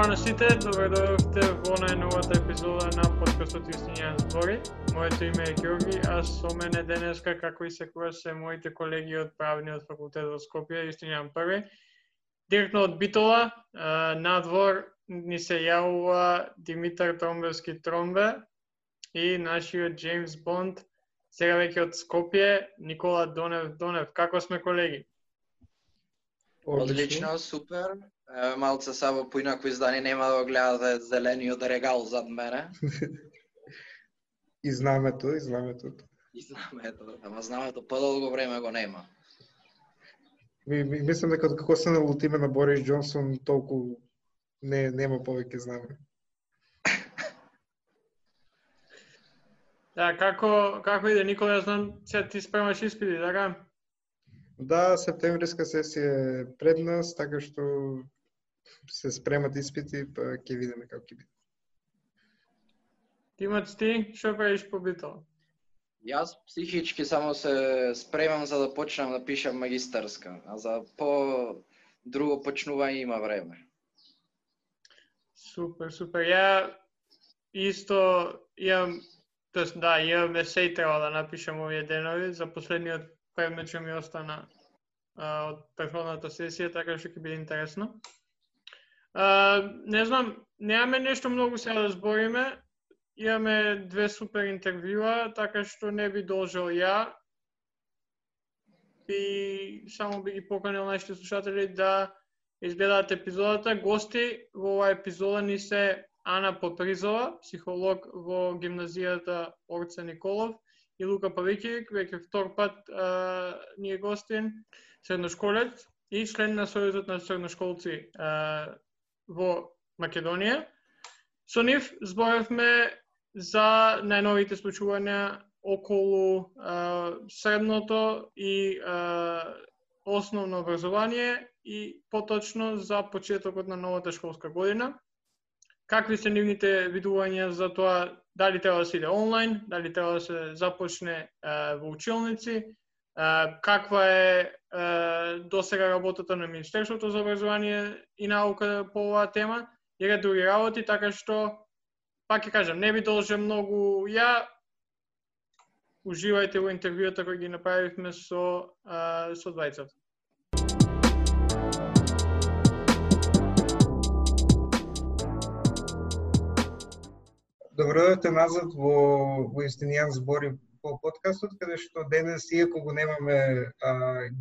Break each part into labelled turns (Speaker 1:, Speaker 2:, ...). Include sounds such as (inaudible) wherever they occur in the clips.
Speaker 1: Здраво на сите, добре дојдовте во најновата епизода на подкастот Истињан збори. Моето име е Ѓорги, а со мене денеска, како и секогаш, се моите колеги од правниот факултет во Скопје, Истињан први. Директно од Битола, надвор ни се јавува Димитар Тромбевски Тромбе и нашиот Джеймс Бонд, сега веќе од Скопје, Никола Донев Донев. Како сме колеги?
Speaker 2: Одлично, супер. Малце само по инако издание нема да го гледате зелениот регал зад мене. (laughs)
Speaker 3: и знамето, и знамето.
Speaker 2: И знамето, ама знамето подолго време го нема.
Speaker 3: Ми, ми, мислам дека како се налутиме на Борис Џонсон, толку не нема повеќе знаме. (laughs)
Speaker 1: Да, како како иде Никола, ја знам, се ти спремаш испити, така?
Speaker 3: Да, септемвриска сесија е пред нас, така што се спремат испити, па ќе видиме како ќе биде.
Speaker 1: Тимот ти, што правиш по битола?
Speaker 2: Јас психички само се спремам за да почнам да пишам магистарска, а за по друго почнување има време.
Speaker 1: Супер, супер. Ја исто имам, тоест да, имам есеј треба да напишам овие денови, за последниот предмет што ми остана а, од претходната сесија, така што ќе биде интересно. А, не знам, немаме нешто многу сега да збориме. Имаме две супер интервјуа, така што не би должел ја. И само би ги поканил нашите слушатели да изгледаат епизодата. Гости во оваа епизода ни се Ана Попризова, психолог во гимназијата Орце Николов и Лука Павикик, веќе втор пат а, ни е гостин, средношколец и член на Сојузот на средношколци а, во Македонија. Со нив зборевме за најновите случувања околу а, средното и а, основно образование и поточно за почетокот на новата школска година. Какви се нивните видувања за тоа дали треба да се иде онлайн, дали треба да се започне а, во училници, а, каква е до сега работата на Министерството за образование и наука по оваа тема и ред други работи, така што, пак ќе кажам, не би долже многу ја, уживајте во интервјуата кои ги направивме со, а, со двајцата.
Speaker 3: Добро дојдете назад во, во Истинијан збори по подкастот, каде што денес, иако го немаме а,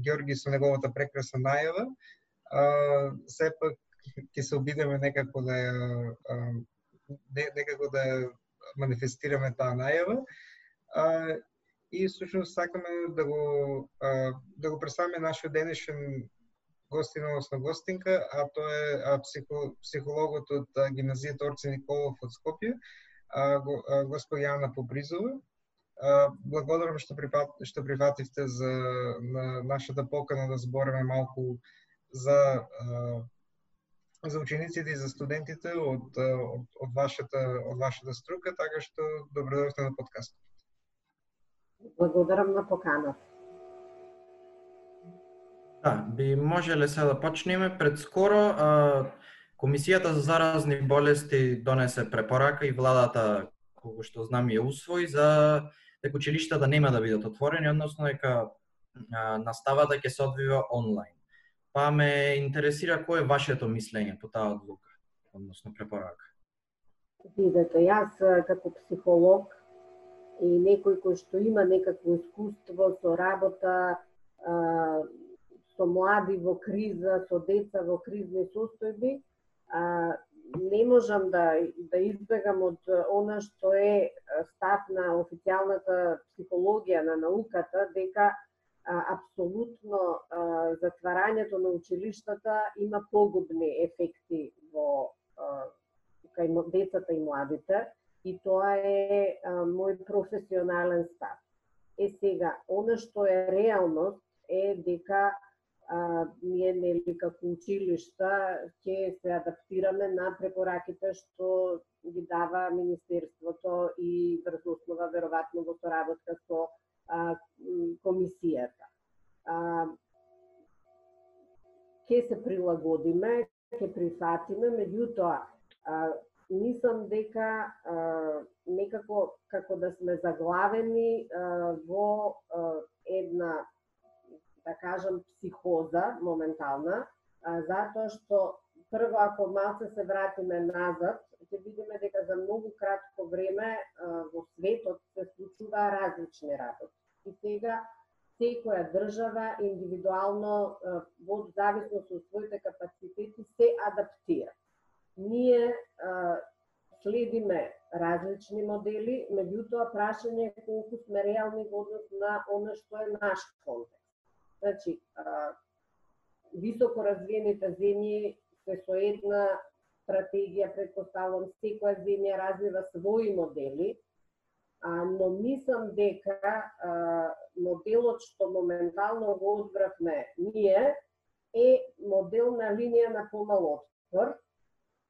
Speaker 3: Георги со неговата прекрасна најава, а, сепак ќе се обидеме некако да ја а, некако да ја манифестираме таа најава. А, и всушност сакаме да го а, да го представиме нашиот денешен гостин, односно гостинка, а тоа е а, психо, психологот од гимназијата Орце Николов од Скопје, а, го, а, господја Ана Побризова. Благодарам што припат, што прифативте за на нашата покана да збориме малку за за учениците и за студентите од, од, од вашата од вашата струка, така што добродојдовте на подкаст.
Speaker 4: Благодарам на поканата.
Speaker 5: Да, би можеле се да почнеме пред скоро. А, Комисијата за заразни болести донесе препорака и владата, колку што знам, ја усвои за дека училиштата да нема да бидат отворени, односно дека наставата ќе се одвива онлайн. Па ме интересира кој е вашето мислење по таа одлука, односно препорака.
Speaker 4: Видете, јас како психолог и некој кој што има некакво искуство со работа а, со млади во криза, со деца во кризни состојби, а, не можам да, да избегам од она што е став на официјалната психологија на науката, дека а, апсолутно а, затварањето на училиштата има погубни ефекти во а, кај децата и младите и тоа е а, мој професионален став. Е сега, она што е реалност е дека а, ние нели како училишта ќе се адаптираме на препораките што ги дава Министерството и врз основа веројатно во соработка со а, комисијата. А, ќе се прилагодиме ќе прифатиме, меѓутоа мислам дека а, некако како да сме заглавени а, во а, една да кажам психоза моментална, затоа што прво ако малце се вратиме назад, ќе видиме дека за многу кратко време во светот се случува различни работи. И сега секоја држава индивидуално во зависност од своите капацитети се адаптира. Ние следиме различни модели, меѓутоа прашање е колку сме реални во однос на она што е наш контекст. Значи, а, високо развиените земји се со една стратегија, предпоставувам, секоја земја развива своји модели, а, но мислам дека а, моделот што моментално го одбравме ние е модел на линија на помал отпор,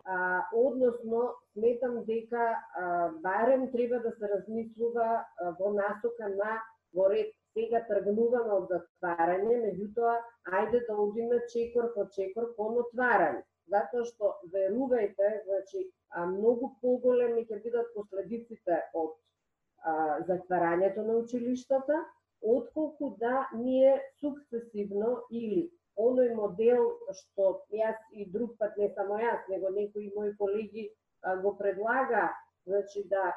Speaker 4: а, односно сметам дека а, барем треба да се размислува а, во насока на во ред сега да тргнуваме од затварање, меѓутоа ајде да одиме чекор по чекор кон отварање. Затоа што верувајте, значи а, многу поголеми ќе бидат последиците од а, затварањето на училиштата, отколку да ние сукцесивно или оној модел што јас и друг пат не само јас, него некои мои колеги а, го предлага, значи да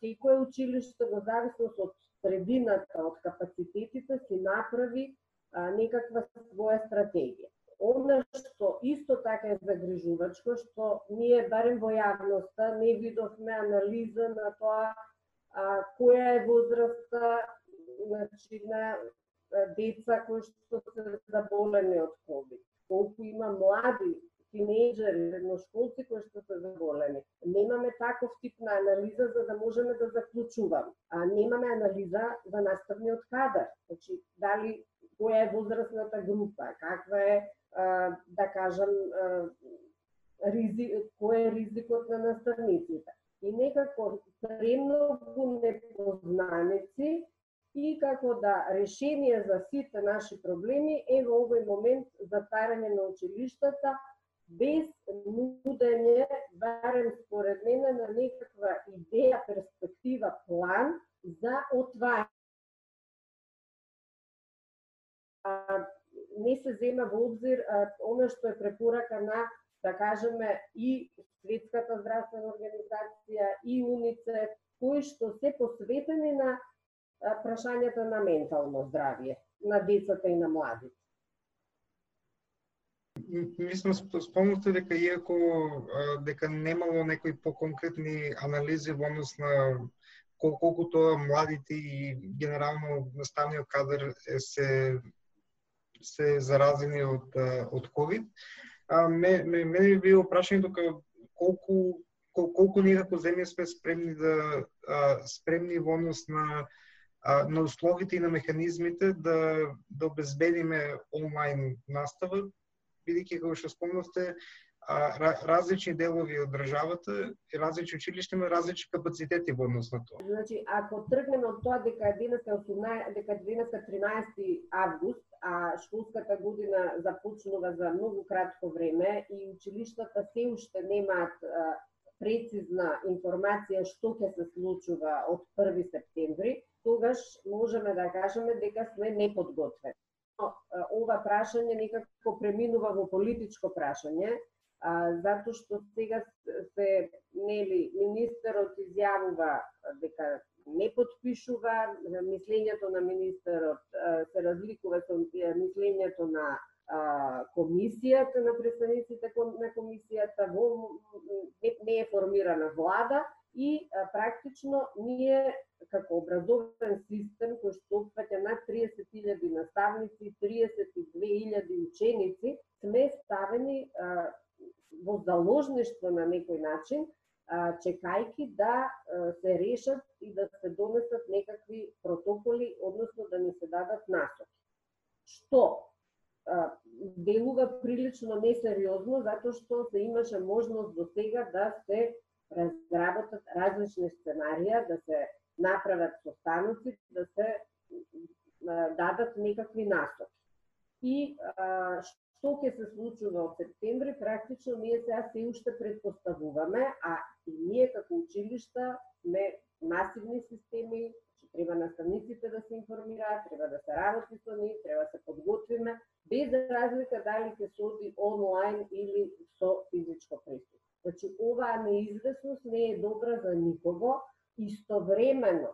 Speaker 4: секое училиште во зависност од средината, од капацитетите си направи а, некаква своја стратегија. Она што исто така е загрижувачко, што ние барем во јавноста не видовме анализа на тоа а, која е возраста значи, на деца кои што се заболени од COVID, колку има млади тинејџери, средношколци кои што се заболени. Немаме таков тип на анализа за да можеме да заклучуваме. А немаме анализа за наставниот кадар. Значи, дали која е возрастната група, каква е, а, да кажам, а, ризи, кој е ризикот на наставниците. И некако премногу непознаници и како да решение за сите наши проблеми е во овој момент затварање на училиштата без нудење, барем според мене, на некаква идеја, перспектива, план за отварање. не се зема во обзир оно што е препорака на, да кажеме, и Светската здравствена организација, и УНИЦЕФ, кои што се посветени на прашањата на ментално здравје на децата и на младите.
Speaker 3: Мислам спомнате дека иако дека немало некои поконкретни анализи во однос на колку тоа младите и генерално наставниот кадар се се заразени од од ковид. А ме ме мене би било прашање дека колку колку, колку ние како земја сме спремни да а, спремни во однос на на условите и на механизмите да, да обезбедиме онлайн настава, бидејќи како што спомнавте, различни делови од државата и различни училишта имаат различни капацитети во однос на тоа.
Speaker 4: Значи, ако тргнеме од тоа дека денеска 18 дека денеска 13 август, а школската година започнува за многу кратко време и училиштата се уште немаат прецизна информација што ќе се случува од 1 септември, тогаш можеме да кажеме дека сме неподготвени. Ова прашање некако преминува во политичко прашање, а, затоа што сега се нели министерот изјавува дека не подпишува, мислењето на министерот се разликува со мислењето на комисијата на представниците на комисијата во не е формирана влада и а, практично ние како образовен систем кој што опфаќа над 30.000 наставници, 32.000 ученици, сме ставени а, во заложништво на некој начин, а, чекајки да а, се решат и да се донесат некакви протоколи, односно да ни се дадат насоки. Што делува прилично несериозно, затоа што се имаше можност до сега да се разработат различни сценарија, да се направат состаноци, да се дадат некакви насоки. И а, што ќе се случува од септември, практично ние сега се уште предпоставуваме, а и ние како училишта сме масивни системи, че треба наставниците да се информираат, треба да се работи со нив, треба да се подготвиме, без разлика дали ќе се оди онлайн или со физичко присуство. Значи, оваа неизвестност не е добра за никого, истовремено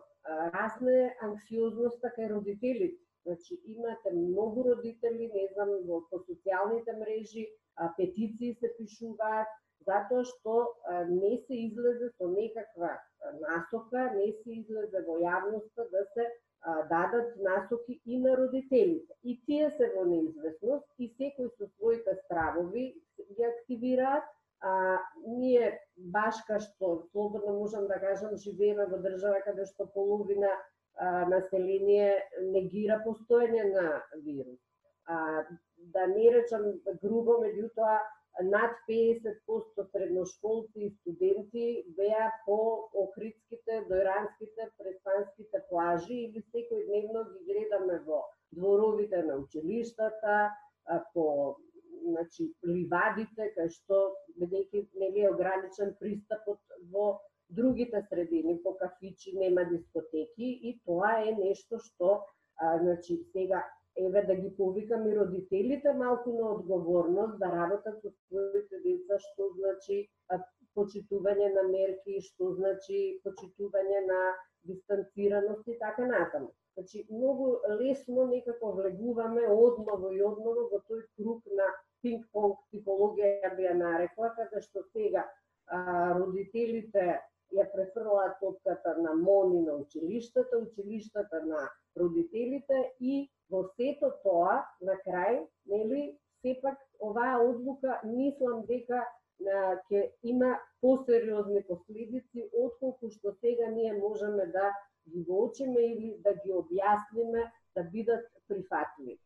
Speaker 4: расне анксиозноста кај родителите. Значи, имате многу родители, не знам, во, по социјалните мрежи, а, петиции се пишуваат, затоа што а, не се излезе со некаква насока, не се излезе во јавноста да се а, дадат насоки и на родителите. И тие се во неизвестност и секој со своите стравови ги активираат, а, ние баш ка што слободно можам да кажам живееме во држава каде што половина а, население негира постоење на вирус. А, да не речам грубо, меѓутоа над 50% средношколци и студенти беа по окритските, Дојранските, престанските плажи или секој дневно ги гледаме во дворовите на училиштата, по значи ливадите кај што бидејќи нели е ограничен пристапот во другите средини по кафичи, нема дискотеки и тоа е нешто што а, значи сега еве да ги повикам и родителите малку на одговорност да работат со своите деца што значи а, почитување на мерки, што значи почитување на дистанцираност и така натаму. Значи, многу лесно некако влегуваме одново и одново во тој круг на пинг-понг типологија би ја нарекла, каде што сега а, родителите ја префрлаат топката на мони на училиштата, училиштата на родителите и во сето тоа, на крај, нели, сепак оваа одлука мислам дека ќе има посериозни последици отколку што сега ние можеме да ги воочиме или да ги објасниме да бидат прифатливи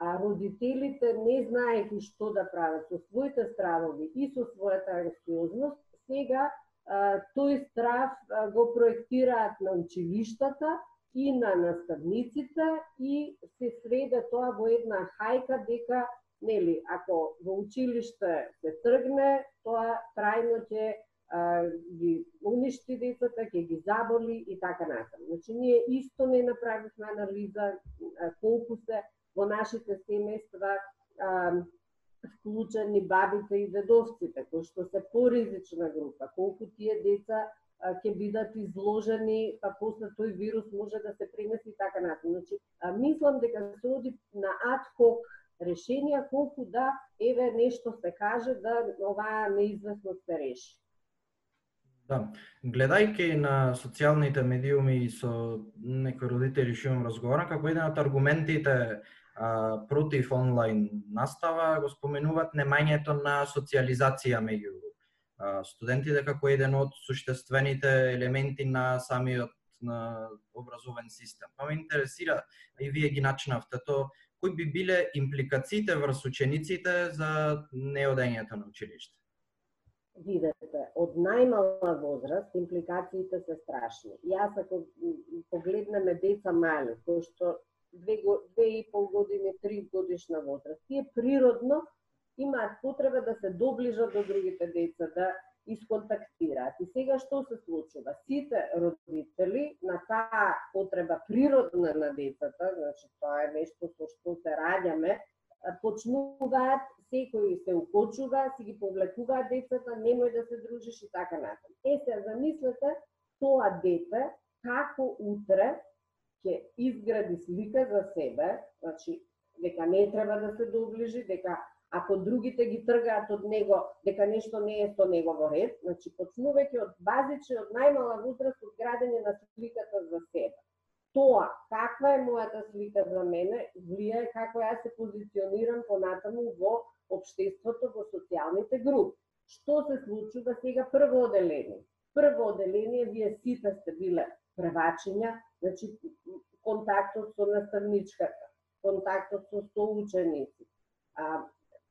Speaker 4: а родителите не знаеки што да прават со своите стравови и со својата анксиозност, сега а, тој страв а, го проектираат на училиштата и на наставниците и се сведе тоа во една хајка дека нели ако во училиште се тргне, тоа трајно ќе ги уништи децата, ќе ги заболи и така натаму. Значи ние исто не направивме анализа а, колку се во нашите семејства вклучени бабите и дедовците, кои што се поризична група, колку тие деца ќе бидат изложени, па после тој вирус може да се пренеси и така натаму. Значи, а, мислам дека се оди на адхок решенија колку да еве нешто се каже да оваа неизвестност се реши.
Speaker 5: Да, гледајќи на социјалните медиуми и со некои родители што имам разговора, како еден од аргументите а, против онлайн настава го споменуваат немањето на социализација меѓу а, студентите како еден од суштествените елементи на самиот на образовен систем. Па ме интересира, и вие ги начинавте то, кои би биле импликациите врз учениците за неодењето на училиште?
Speaker 4: Видете, од најмала возраст импликациите се страшни. Јас ако погледнеме деца мали, кои што две, две и пол години, три годишна возраст. Тие природно имаат потреба да се доближат до другите деца, да исконтактираат. И сега што се случува? Сите родители на таа потреба природна на децата, значи тоа е нешто со што се раѓаме, почнуваат, секој се укочува, си ги повлекуваат децата, немој да се дружиш и така натаму. Е, се замислете тоа дете како утре ќе изгради слика за себе, значи дека не треба да се доближи, дека ако другите ги тргаат од него, дека нешто не е со него во ред, значи почнувајќи од базични, од најмала возраст од градење на сликата за себе. Тоа, каква е мојата слика за мене, влијае како јас се позиционирам понатаму во обштеството, во социјалните групи. Што се случува сега прво оделение? Прво оделение, вие сите сте биле превачења, значи контактот со наставничката, контактот со соученици, а,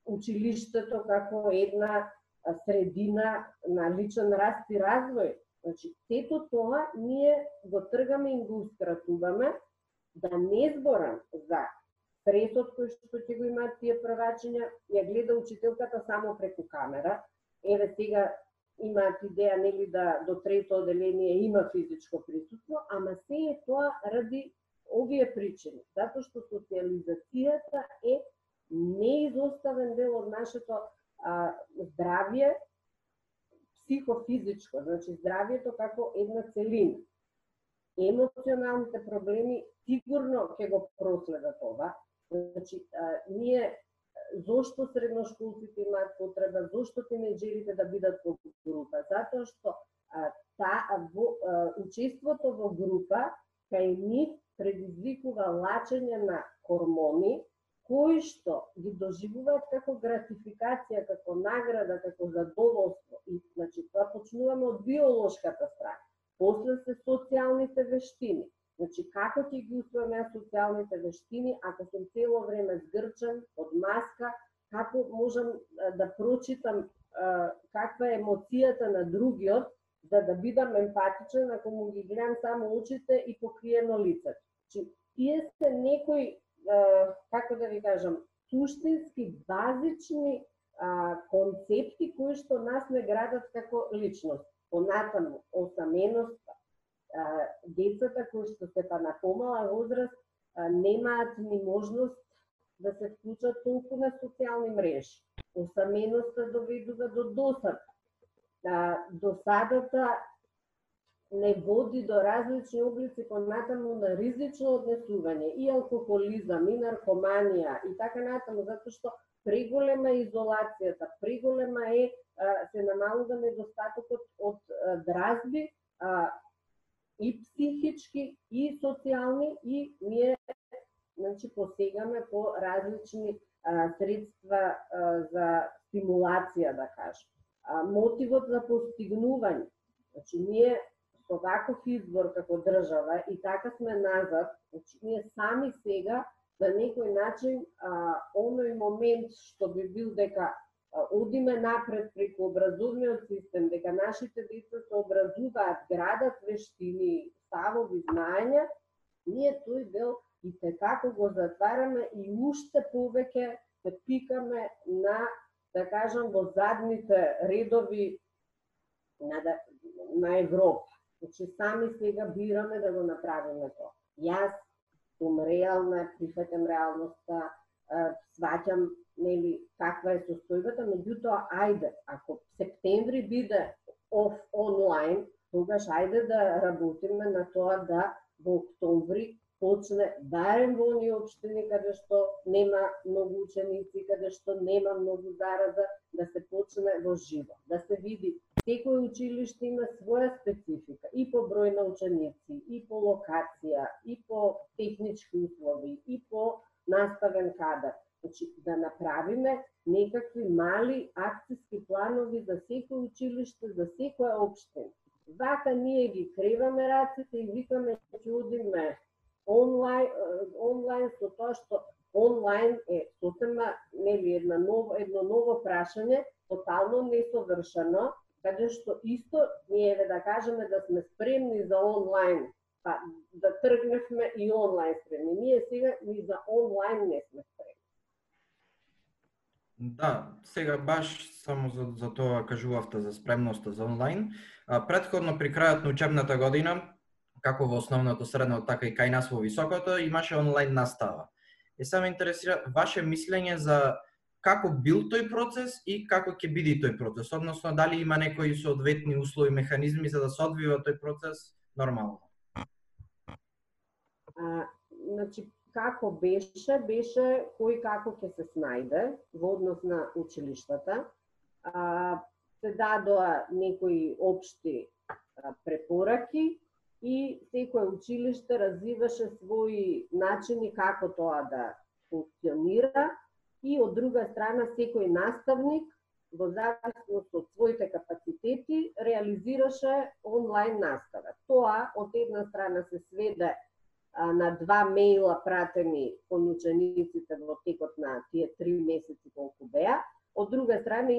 Speaker 4: училиштето како една средина на личен раст и развој. Значи, сето тоа ние го тргаме и го ускратуваме, да не зборам за стресот кој што ќе го имаат тие првачиња, ја гледа учителката само преку камера. Еве сега имаат идеја нели да до трето оделение има физичко присуство, ама се е тоа ради овие причини, затоа што социализацијата е неизоставен дел од нашето а, здравје, психофизичко, значи здравјето како една целина. Емоционалните проблеми сигурно ќе го проследат ова, Значи, а, ние зошто средношколците имаат потреба, зошто тинеџерите да бидат во група? Затоа што а, та, во, а, учеството во група кај нив предизвикува лачење на хормони кои што ги доживуваат како гратификација, како награда, како задоволство. И, значи, тоа почнуваме од биолошката страна. После се социјалните вештини Значи, како ќе ги усвоиме социјалните вештини, ако сум цело време згрчен, од маска, како можам да прочитам каква е емоцијата на другиот, за да бидам емпатичен, ако му ги гледам само очите и покриено лицето. Значи, тие се некои, како да ви кажам, суштински, базични концепти кои што нас не градат како личност. Понатаму, осаменоста, децата кои што се па на помала возраст немаат ни можност да се вклучат толку на социјални мрежи. Осаменоста доведува до досад. Да, досадата не води до различни облици понатаму на ризично однесување и алкохолизам, и наркоманија и така натаму, затоа што преголема изолацијата, преголема е се намалува недостатокот од дразби, и психички, и социјални, и ние значи, посегаме по различни средства за стимулација, да кажем. Мотивот за постигнување. Значи, ние со ваков избор како држава и така сме назад, значи, ние сами сега на некој начин а, оној момент што би бил дека одиме напред преку образовниот систем, дека нашите деца се образуваат, градат вештини, ставови, знаења, ние тој дел и како го затвараме и уште повеќе се пикаме на, да кажам, во задните редови на, да, на Европа. Значи, сами сега бираме да го направиме тоа. Јас сум реална, прифатам реалноста, сваќам нели каква е состојбата, меѓутоа ајде, ако септември биде оф онлайн, тогаш ајде да работиме на тоа да во октомври почне барем во оние општини каде што нема многу ученици, каде што нема многу зараза, да се почне во живо, да се види секој училиште има своја специфика и по број на ученици, и по локација, и по технички услови, и по наставен кадар. Значи, да направиме некакви мали акцијски планови за секој училиште, за секоја општина. Вака ние ги креваме раците и викаме ќе одиме онлайн, э, онлайн со тоа што онлайн е сосема нели една ново едно ново прашање, тотално несовршено, каде што исто ние да кажеме да сме спремни за онлайн, па да тргневме и онлайн спремни. Ние сега ни за онлайн не сме спремни.
Speaker 5: Да, сега баш само за, за тоа кажувавте за спремноста за онлайн. А, предходно при крајот на учебната година, како во основното средно, така и кај нас во високото, имаше онлайн настава. И само интересира ваше мислење за како бил тој процес и како ќе биде тој процес, односно дали има некои соодветни услови, механизми за да се одвива тој процес нормално.
Speaker 4: А, значи, како беше, беше кој како ќе се снајде во однос на училиштата. А, се дадоа некои општи а, препораки и секој училиште развиваше своји начини како тоа да функционира и од друга страна секој наставник во зависност од своите капацитети реализираше онлайн настава. Тоа од една страна се сведе на два мејла пратени кон учениците во текот на тие три месеци колку беа. Од друга страна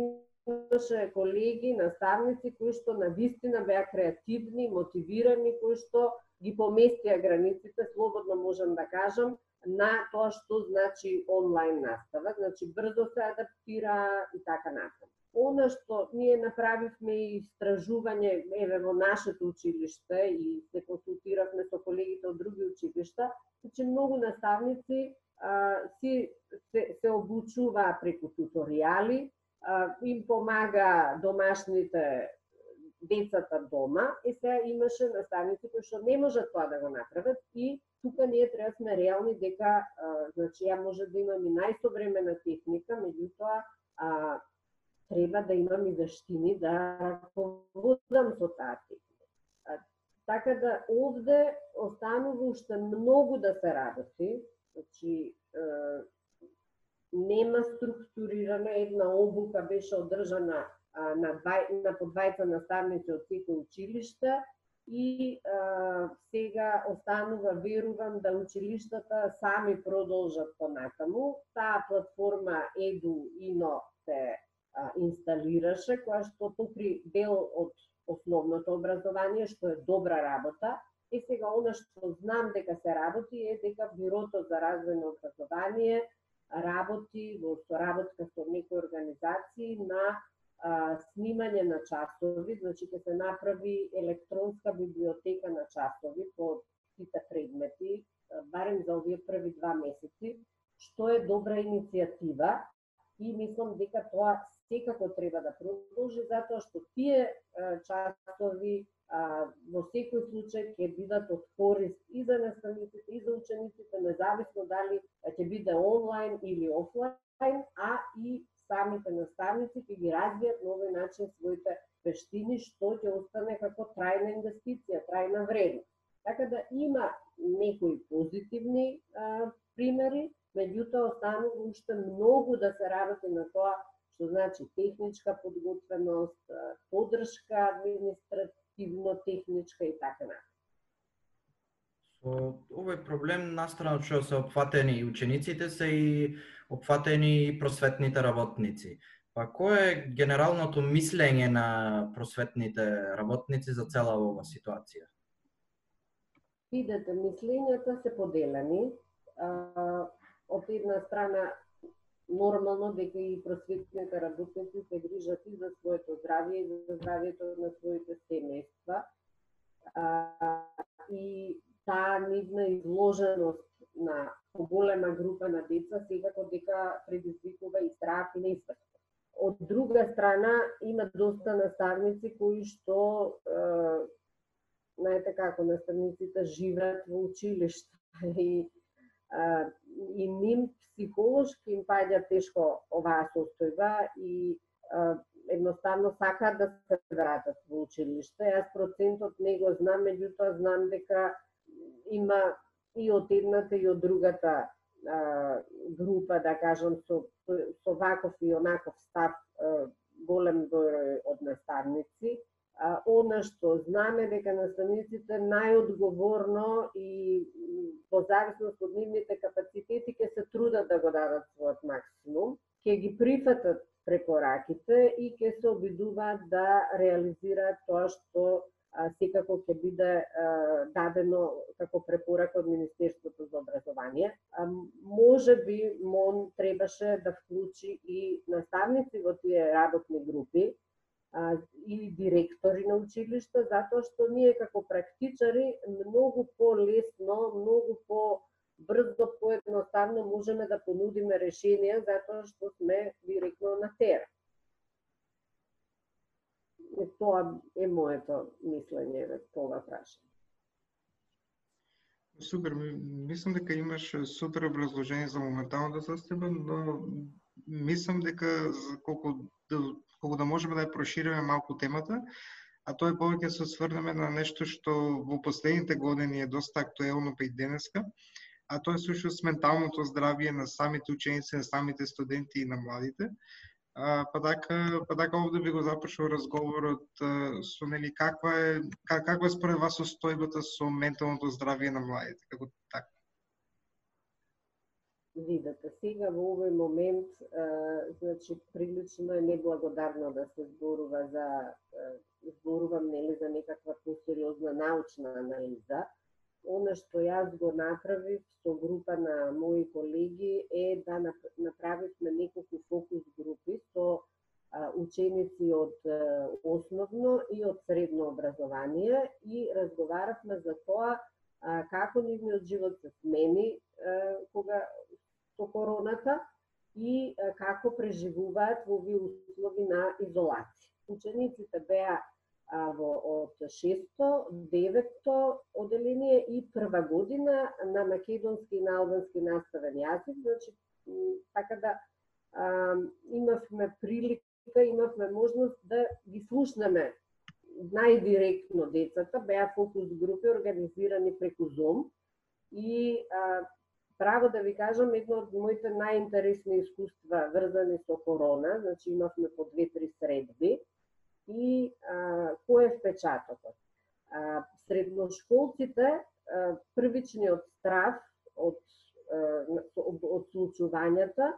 Speaker 4: имаше колеги, наставници кои што на вистина беа креативни, мотивирани, кои што ги поместија границите, слободно можам да кажам, на тоа што значи онлайн настава, значи брзо се адаптира и така натаму. Она што ние направивме и истражување еве во нашето училиште и се консултиравме со колегите од други училишта, значи многу наставници а, си се, се обучува преку туторијали, им помага домашните децата дома и се имаше наставници кои што не можат тоа да го направат и тука ние треба да сме реални дека а, значи ја може да имам и најсовремена техника, меѓутоа а, треба да имам и вештини да раководам со таа техника. Така да овде останува уште многу да се работи, значи нема структурирана една обука беше одржана а, на, двај, на по двајца наставници од секој училиште и а, сега останува верувам да училиштата сами продолжат понатаму. Таа платформа Еду Ино се а, инсталираше, која што покри дел од основното образование, што е добра работа. И сега она што знам дека се работи е дека Бирото за развојно образование работи во соработка со некои организации на а, снимање на часови, значи ќе се направи електронска библиотека на часови по сите предмети, барем за овие први два месеци, што е добра иницијатива и мислам дека тоа секако треба да продолжи затоа што тие часови во секој случај ќе бидат од корист и за наставниците и за учениците, независно дали ќе биде онлайн или офлайн, а и самите наставници ќе ги развијат на овој начин своите вештини, што ќе остане како трајна инвестиција, трајна вредност. Така да има некои позитивни а, примери, меѓутоа останува уште многу да се работи на тоа што значи техничка подготвеност, поддршка административно-техничка и така натаму.
Speaker 5: Со овој проблем настрана што се опфатени и учениците се и опфатени и просветните работници. Па кое е генералното мислење на просветните работници за цела оваа ситуација?
Speaker 4: Видете, мислењата се поделени. од една страна нормално дека и просветните работници се грижат и за своето здравје и за здравјето на своите семејства. А, и таа нивна изложеност на поголема група на деца секако дека предизвикува и страх и несврст. Од друга страна, има доста наставници кои што е, знаете како наставниците живеат во училиште (laughs) и и ним психолошки им паѓа тешко оваа состојба и едноставно сакаат да се вратат во училиште. Јас процентот не го знам, меѓутоа знам дека има и од едната и од другата а, група, да кажам, со, со ваков и онаков став а, голем број од наставници она што знаме дека наставниците најодговорно и во зависност од нивните капацитети ќе се трудат да го дадат својот максимум, ќе ги прифатат препораките и ќе се обидуваат да реализираат тоа што а, секако ќе биде а, дадено како препорака од Министерството за образование. А, може би МОН требаше да вклучи и наставници во тие работни групи, и директори на училишта, затоа што ние како практичари многу по-лесно, многу по брзо, поедноставно можеме да понудиме решенија затоа што сме директно на терен. И тоа е моето мислење за тоа прашање.
Speaker 3: Супер, мислам дека имаш супер образложение за моменталната состојба, но мислам дека за колку да колку да можеме да ја прошириме малку темата, а тоа е повеќе да се сврнеме на нешто што во последните години е доста актуелно па и денеска, а тоа е сушност менталното здравје на самите ученици, на самите студенти и на младите. А, па така, па така овде би го започнал разговорот со нели каква е как, каква е според вас состојбата со менталното здравје на младите, како така
Speaker 4: видата. Сега во овој момент, е, значи, прилично е неблагодарно да се зборува за, е, зборувам нели за некаква посериозна научна анализа, Оно што јас го направив со група на мои колеги е да направивме неколку фокус групи со ученици од основно и од средно образование и разговаравме за тоа како нивниот живот се смени кога со короната и како преживуваат во овие услови на изолација. Учениците беа во од 6-то, 9-то оделение и прва година на македонски и на албански наставен јазик, значи така да а, имавме прилика, имавме можност да ги слушнеме најдиректно децата, беа фокус групи организирани преку Zoom и а, право да ви кажам, едно од моите најинтересни искуства врзани со корона, значи имавме по две-три средби, и а, кој е впечатокот? А, средношколците, а, првичниот страв од, а, од, од случувањата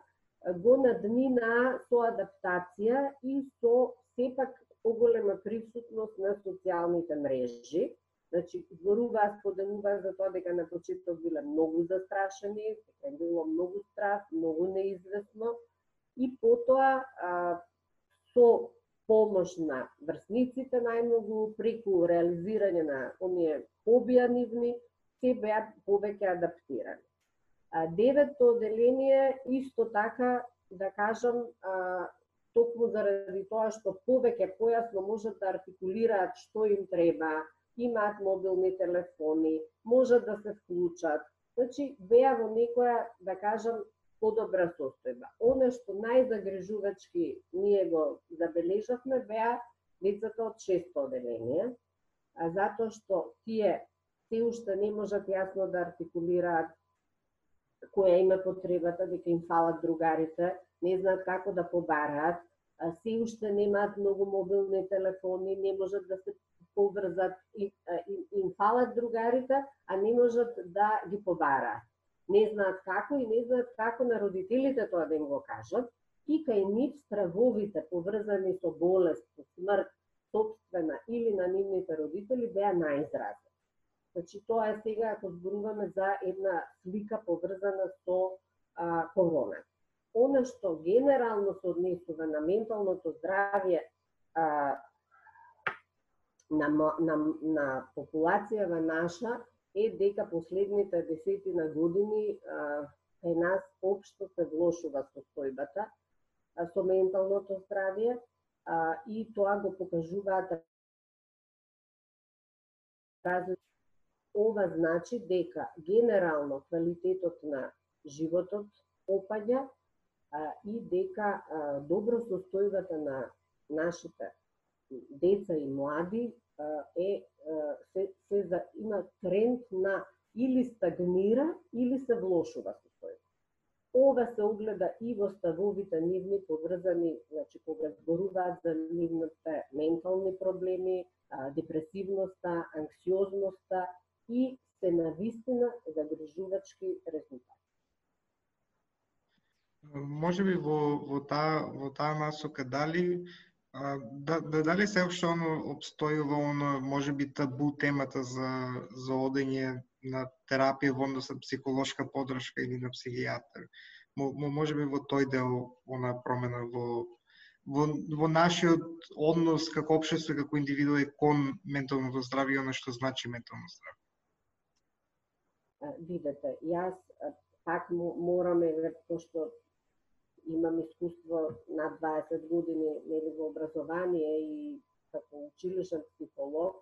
Speaker 4: го надмина со адаптација и со сепак поголема присутност на социјалните мрежи, Значи, зборуваа, споделуваа за тоа дека на почеток биле многу застрашени, дека им било многу страх, многу неизвестно и потоа а, со помош на врсниците најмногу преку реализирање на оние хобија нивни, се беа повеќе адаптирани. А, девето оделение исто така, да кажам, а, токму заради тоа што повеќе појасно можат да артикулираат што им треба, имаат мобилни телефони, можат да се вклучат. Значи, беа во некоја, да кажам, подобра состојба. Оно што најзагрежувачки ние го забележавме беа децата од шесто оделение, а затоа што тие се уште не можат јасно да артикулираат која има потребата, дека им фалат другарите, не знаат како да побараат, се уште немаат многу мобилни телефони, не можат да се поврзат и, им фалат другарите, а не можат да ги побараат. Не знаат како и не знаат како на родителите тоа да им го кажат, и кај нив стравовите поврзани со болест, со смрт, собствена или на нивните родители беа најизразни. Значи тоа е сега ако зборуваме за една слика поврзана со а, корона. Оно што генерално се однесува на менталното здравје а, на, на, на популацијава наша е дека последните десетина години е кај нас општо се влошува состојбата а, со менталното здравје а, и тоа го покажуваат Ова значи дека генерално квалитетот на животот опаѓа а, и дека а, добро состојбата на нашите деца и млади е се, се за, има тренд на или стагнира или се влошува состојба. Ова се огледа и во ставовите нивни поврзани, значи кога зборуваат за нивните ментални проблеми, депресивноста, анксиозноста и се навистина загрижувачки резултати.
Speaker 3: Може би во, во таа во таа насока дали да, да дали се уште оно обстојува оно може би табу темата за за одење на терапија во однос на психолошка подршка или на психијатар. Мо, може би во тој дел она промена во во, во нашиот однос како општество како индивидуи кон менталното здравје и оно што значи ментално здравје.
Speaker 4: Видете, јас пак мораме, да, пошто имам искуство на 20 години нели во образование и како училишен психолог,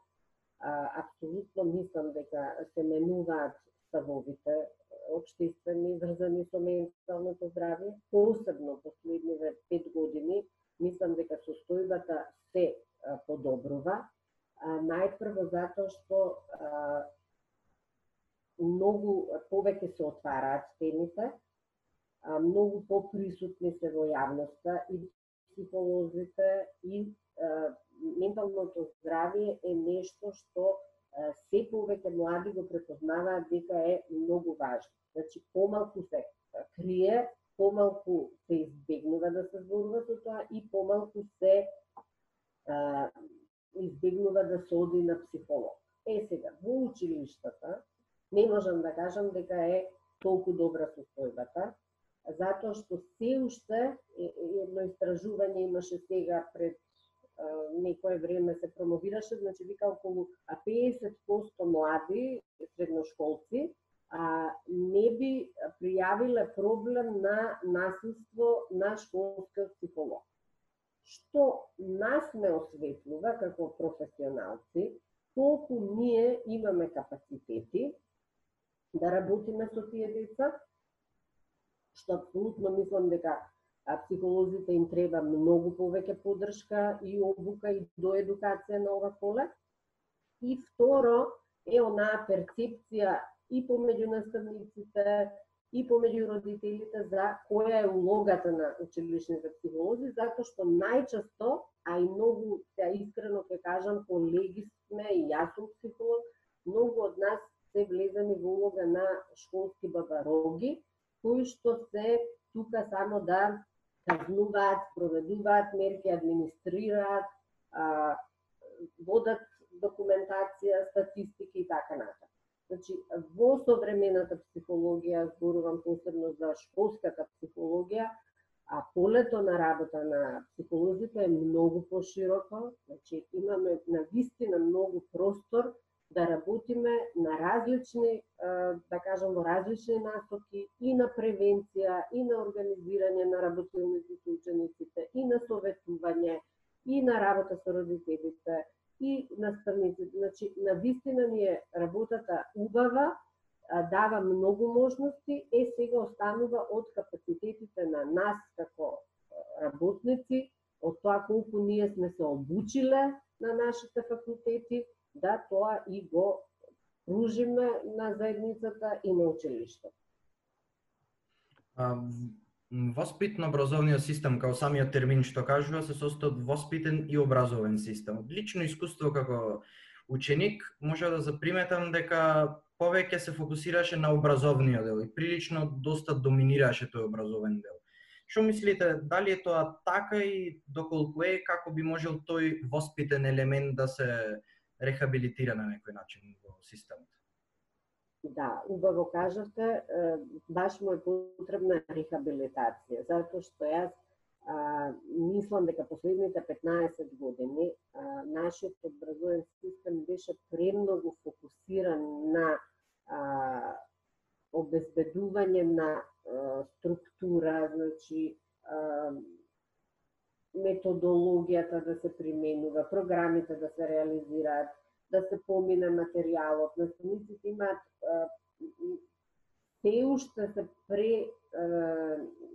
Speaker 4: а, апсолутно мислам дека се менуваат ставовите обштествени врзани со менталното здравје, посебно последниве пет години, мислам дека состојбата се а, подобрува, а, најпрво затоа што а, многу повеќе се отвараат темите, многу поприсутни се во јавноста и психолозите и а, менталното здравје е нешто што а, се повеќе млади го препознаваат дека е многу важно. Значи, помалку се крие, помалку се избегнува да се зборува со тоа и помалку се а, избегнува да се оди на психолог. Е сега, во училиштата, не можам да кажам дека е толку добра состојбата, затоа што се уште едно истражување имаше сега пред некое време се промовираше, значи вика околу 50% млади средношколци а, не би пријавиле проблем на насилство на школска психолог. Што нас ме осветлува како професионалци, колку ние имаме капацитети да работиме со тие деца, што апсолутно мислам дека а психолозите им треба многу повеќе поддршка и обука и доедукација на ова поле. И второ е онаа перцепција и помеѓу наставниците и помеѓу родителите за која е улогата на училишните психолози, затоа што најчесто, а и многу, ја искрено ќе кажам, колеги сме, и јас сум психолог, многу од нас се влезани во улога на школски бабароги, кои што се тука само да казнуваат, проведуваат мерки, администрираат, а, водат документација, статистики и така натаму. Значи, во современата психологија, зборувам посебно за школската психологија, а полето на работа на психолозите е многу пошироко, значи имаме на вистина многу простор да работиме на различни, да кажам, во различни насоки и на превенција, и на организирање на работилници со учениците, и на советување, и на работа со родителите, и наставниците. Значи, на вистина ни е работата убава, дава многу можности, е сега останува од капацитетите на нас како работници, од тоа колку ние сме се обучиле на нашите факултети, да тоа и го пружиме на заедницата и на училиштето.
Speaker 5: Воспитно-образовниот систем, као самиот термин што кажува, се состои од воспитен и образовен систем. Од лично искуство како ученик, може да заприметам дека повеќе се фокусираше на образовниот дел и прилично доста доминираше тој образовен дел. Што мислите, дали е тоа така и доколку е, како би можел тој воспитен елемент да се рехабилитира на некој начин во системот.
Speaker 4: Да, убаво кажавте, баш му е потребна рехабилитација, затоа што јас а, мислам дека последните 15 години а, нашиот образовен систем беше премногу фокусиран на а, обезбедување на а, структура, значи а, методологијата да се применува, програмите да се реализираат, да се помине материјалот. Наставниците имаат се уште се пре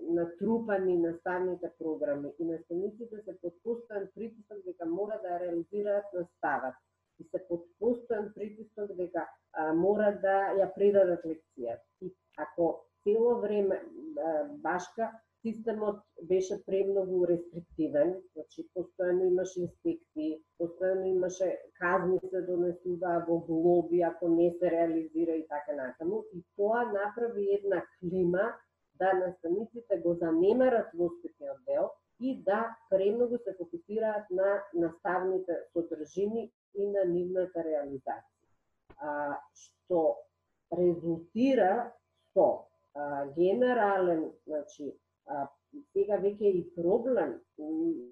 Speaker 4: натрупани наставните програми и наставниците се под постојан притисок дека мора да реализираат наставата и се под постојан притисок дека а, мора да ја предадат лекцијата. И ако цело време а, башка системот беше премногу рестриктивен, значи постојано имаше инспекции, постојано имаше казни се донесуваа во глоби ако не се реализира и така натаму и тоа направи една клима да наставниците го занемарат воспитниот дел и да премногу се фокусираат на наставните содржини и на нивната реализација. А, што резултира со а, генерален, значи, а, сега веќе и проблем.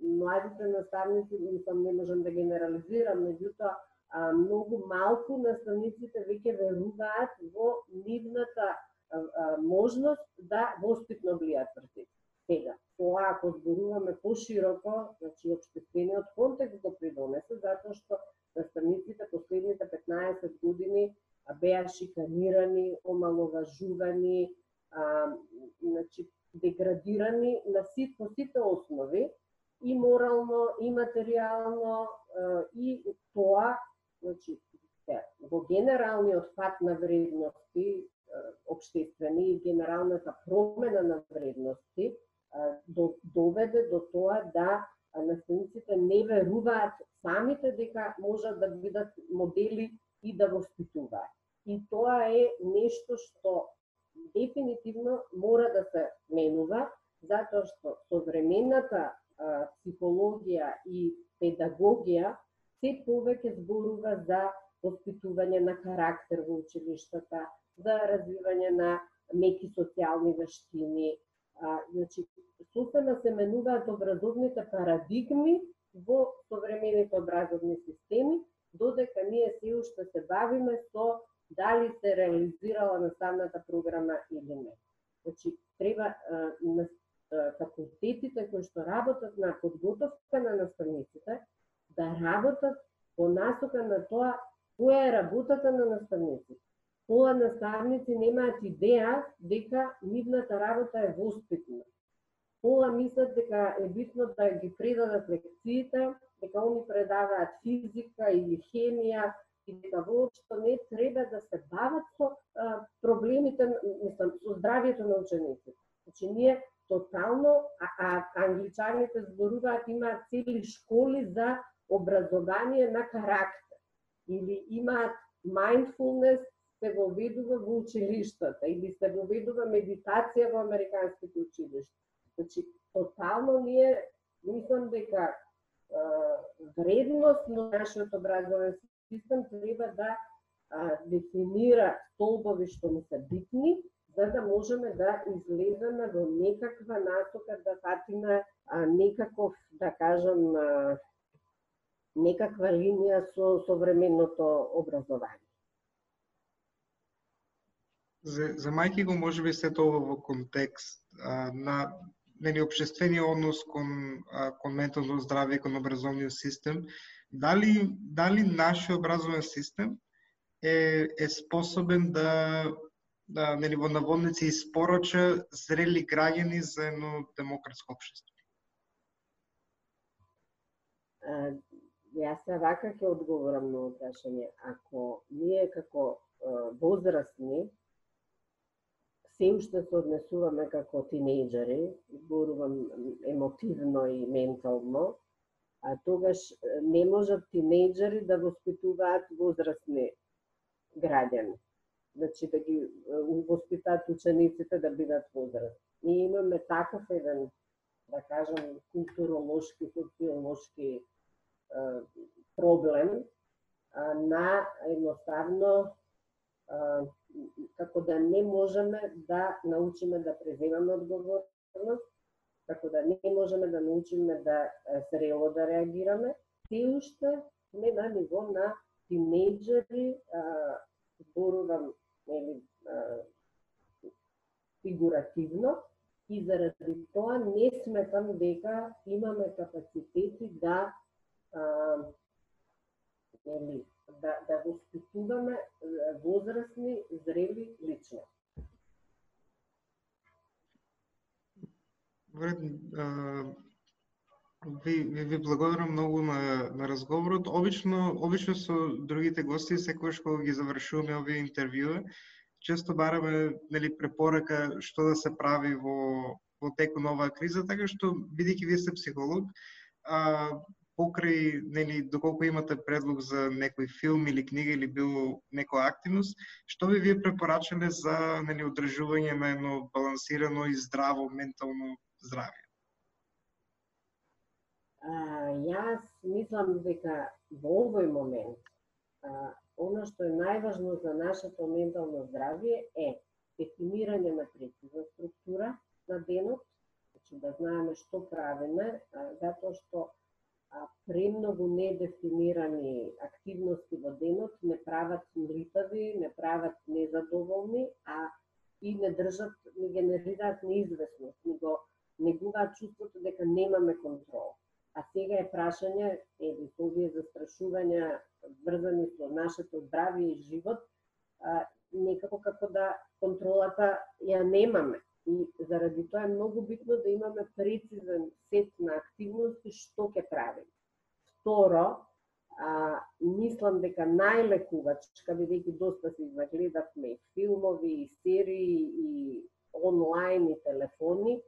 Speaker 4: Младите наставници, мислам, не можам да генерализирам, меѓутоа, многу малку наставниците веќе веруваат во нивната а, а, можност да воспитно влијат врз Сега, тоа ако зборуваме пошироко, значи обштествениот контекст го придонесе, затоа што наставниците последните 15 години беа шиканирани, омаловажувани, а, значи деградирани на сит, по сите основи, и морално, и материјално, и тоа, значи, во генералниот пат на вредности, обштествени и генералната промена на вредности, доведе до тоа да наставниците не веруваат самите дека можат да бидат модели и да воспитуваат. И тоа е нешто што дефинитивно мора да се менува, затоа што современата а, психологија и педагогија се повеќе зборува за воспитување на карактер во училиштата, за развивање на меки социјални вештини. А, значи, сосема се менуваат образовните парадигми во современите образовни системи, додека ние се уште се бавиме со дали се реализирала наставната програма или не. Значи, треба на факултетите кои што работат на подготовка на наставниците да работат по насока на тоа која е работата на наставниците. Пола наставници немаат идеја дека нивната работа е воспитна. Пола мислат дека е битно да ги предадат лекциите, дека они предаваат физика или хемија и дека воопшто не треба да се бават со а, проблемите, мислам, со здравјето на учениците. Значи, ние тотално, а, а англичаните зборуваат, имаат цели школи за образование на карактер. Или имаат mindfulness се воведува во училиштата или се воведува медитација во американските училишта. Значи, тотално ние мислам дека е, вредност на нашиот образовен систем треба да а, дефинира столбови што му се битни, за да можеме да излеземе во некаква насока, да фатиме а, некаков, да кажам, а, некаква линија со современото образование.
Speaker 3: За, за мајки го може би се тоа во контекст а, на нели општествениот однос кон кон ментално здравје кон образовниот систем дали дали нашиот образовен систем е е способен да да нели во наводници испорача зрели граѓани за едно демократско општество
Speaker 4: Јас вака ќе одговорам на прашање. Ако ние како возрастни сем што се однесуваме како тинејджери, зборувам емотивно и ментално, а тогаш не можат тинејджери да воспитуваат возрастни граѓани. Значи да ги воспитаат учениците да бидат возрастни. Ние имаме таков еден, да кажам, културолошки, социолошки проблем на едноставно како да не можеме да научиме да преземаме одговорност, како да не можеме да научиме да зрело да реагираме, се уште сме на ниво на тинејджери, зборувам нели, фигуративно, и заради тоа не сметам дека имаме капацитети да а, нели, да, да воспитуваме возрастни, зрели личности.
Speaker 3: Ви, ви, ви благодарам многу на, на разговорот. Обично, обично со другите гости, секогаш кога ги завршуваме овие интервјуа. често бараме нели препорака што да се прави во во теку на оваа криза, така што бидејќи вие сте психолог, а, покрај, нели, доколку имате предлог за некој филм или книга или било некоја активност, што би вие препорачале за, нели, одржување на едно балансирано и здраво ментално здравје?
Speaker 4: А, јас мислам дека во овој момент а, оно што е најважно за нашето ментално здравје е дефинирање на прецизна структура на денот, значи да знаеме што правиме, а, затоа што премногу недефинирани активности во денот не прават мритави, не прават незадоволни, а и не држат, не генерираат неизвестност, не го негуваат чувството дека немаме контрол. А сега е прашање, еве овие застрашувања врзани со нашето здравје и живот, а, некако како да контролата ја немаме. И заради тоа е многу битно да имаме прецизен сет на активности што ќе правиме. Второ, а, мислам дека најлекувачка, бидејќи доста се изнагледавме и филмови, и серии, и онлайн, и телефони,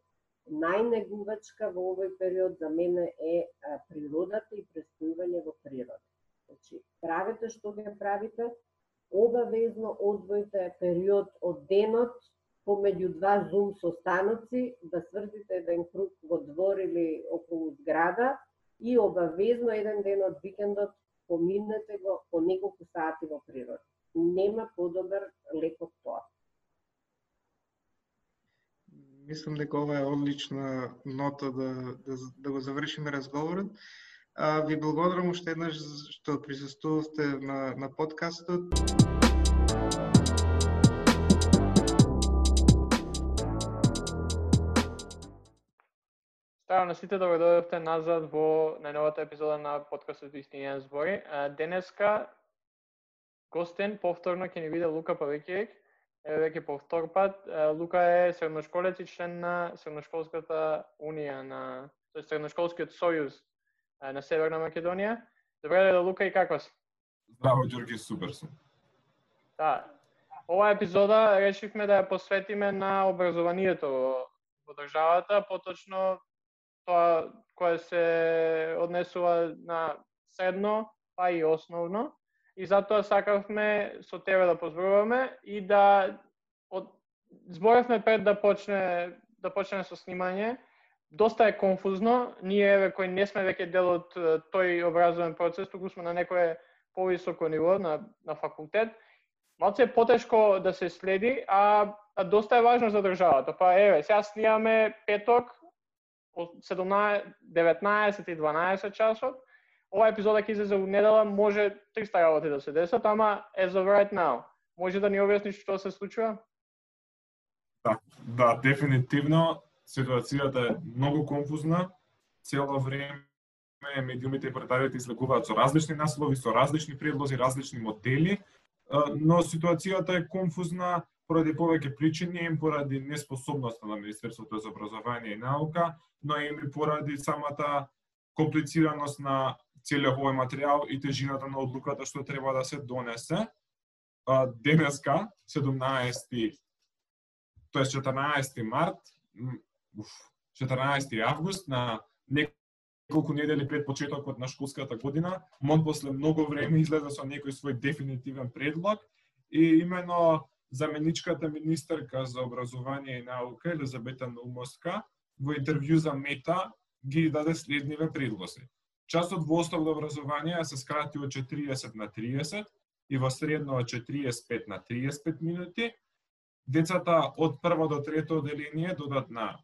Speaker 4: најнегувачка во овој период за мене е а, природата и престојување во природа. Значи, правите што ќе правите, обавезно одвојте период од денот помеѓу два зум состаноци да свртите еден круг во двор или околу зграда и обавезно еден ден од викендот поминете го по неколку сати во природа. Нема подобар лек од тоа.
Speaker 3: Мислам дека ова е одлична нота да, да, да го завршиме разговорот. А, ви благодарам уште еднаш што присуствувавте на, на подкастот.
Speaker 1: Здраво на сите, добро дојдовте назад во најновата епизода на подкастот Истинија збори. Денеска гостен повторно ќе ни биде Лука Павикиек. Еве веќе по втор пат. Лука е средношколец и член на Средношколската унија на тој Средношколскиот сојуз на Северна Македонија. Добре да Лука и како си?
Speaker 6: Здраво, Ѓорги, супер сум.
Speaker 1: Да. Оваа епизода решивме да ја посветиме на образованието во државата, поточно тоа кое се однесува на средно, па и основно. И затоа сакавме со тебе да позборуваме и да од... зборевме пред да почне да почне со снимање доста е конфузно. Ние еве кои не сме веќе дел од тој образовен процес, туку сме на некое повисоко ниво на на факултет. Малце е потешко да се следи, а, а доста е важно за државата. Па еве, сега снимаме петок 17, 19 и 12 часот. Ова епизода ќе излезе во недела, може 300 работи да се десат, ама as of right now. Може да ни објасниш што се случува?
Speaker 6: Да, да, дефинитивно ситуацијата е многу конфузна. Цело време медиумите и порталите излегуваат со различни наслови, со различни предлози, различни модели, но ситуацијата е конфузна поради повеќе причини, им поради неспособноста на Министерството за образование и наука, но и поради самата комплицираност на целиот овој материјал и тежината на одлуката што треба да се донесе. Денеска, 17 тоест 14 март, 14 август на неколку недели пред почетокот на школската година, МОН после многу време излезе со некој свој дефинитивен предлог и именно заменичката министерка за образование и наука Елизабета Наумовска во интервју за Мета ги даде следниве предлози. Часот во основно образование се скрати од 40 на 30 и во средно од 45 на 35 минути. Децата од прво до трето оделение додат на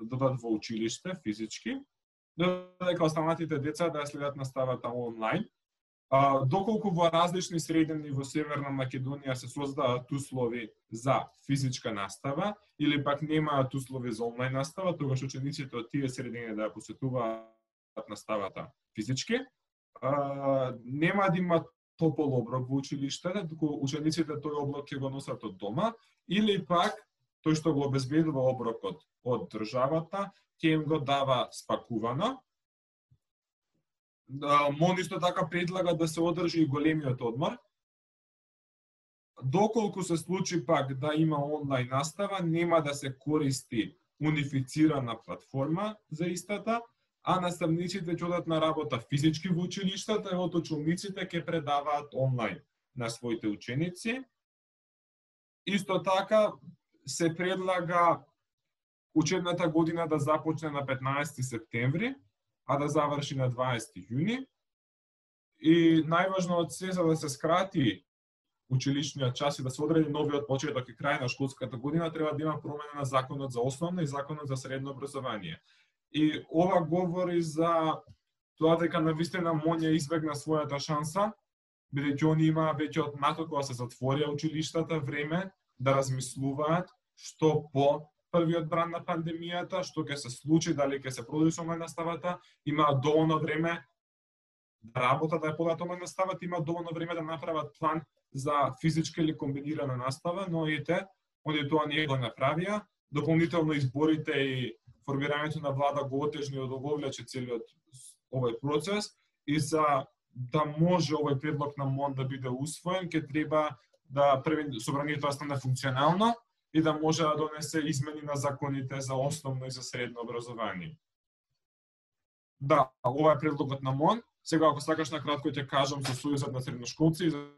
Speaker 6: додат во училиште физички, додека останатите деца да следат наставата онлайн. А, доколку во различни средини во Северна Македонија се создаваат услови за физичка настава или пак немаат услови за онлайн настава, тогаш учениците од тие средини да ја посетуваат наставата физички, а, нема да има топол оброк во училиштата, туку учениците тој облак ќе го носат од дома, или пак тој што го обезбедува оброкот од државата, ќе им го дава спакувано. МОН исто така предлага да се одржи и големиот одмор. Доколку се случи пак да има онлайн настава, нема да се користи унифицирана платформа за истата, а наставниците ќе одат на работа физички во училиштата и од учениците ќе предаваат онлайн на своите ученици. Исто така, се предлага учебната година да започне на 15 септември, а да заврши на 20 јуни. И најважно од се за да се скрати училишниот час и да се одреди новиот почеток и крај на школската година, треба да има промена на законот за основно и законот за средно образование. И ова говори за тоа дека на вистина Монја избегна својата шанса, бидејќи они имаа веќе од мато кога да се затворија училиштата време да размислуваат што по првиот бран на пандемијата, што ќе се случи, дали ќе се продолжи онлайн наставата, има доволно време да работат, да ја подат онлайн наставата, има доволно време да направат план за физичка или комбинирана настава, но и те, оние тоа не го направија. Дополнително изборите и формирањето на влада го отежни од оговлече целиот овој процес и за да може овој предлог на МОН да биде усвоен, ќе треба да први собранието да стане функционално и да може да донесе измени на законите за основно и за средно образование. Да, ова е предлогот на МОН. Сега, ако сакаш на кратко ќе кажам за Сојузот на средношколци и за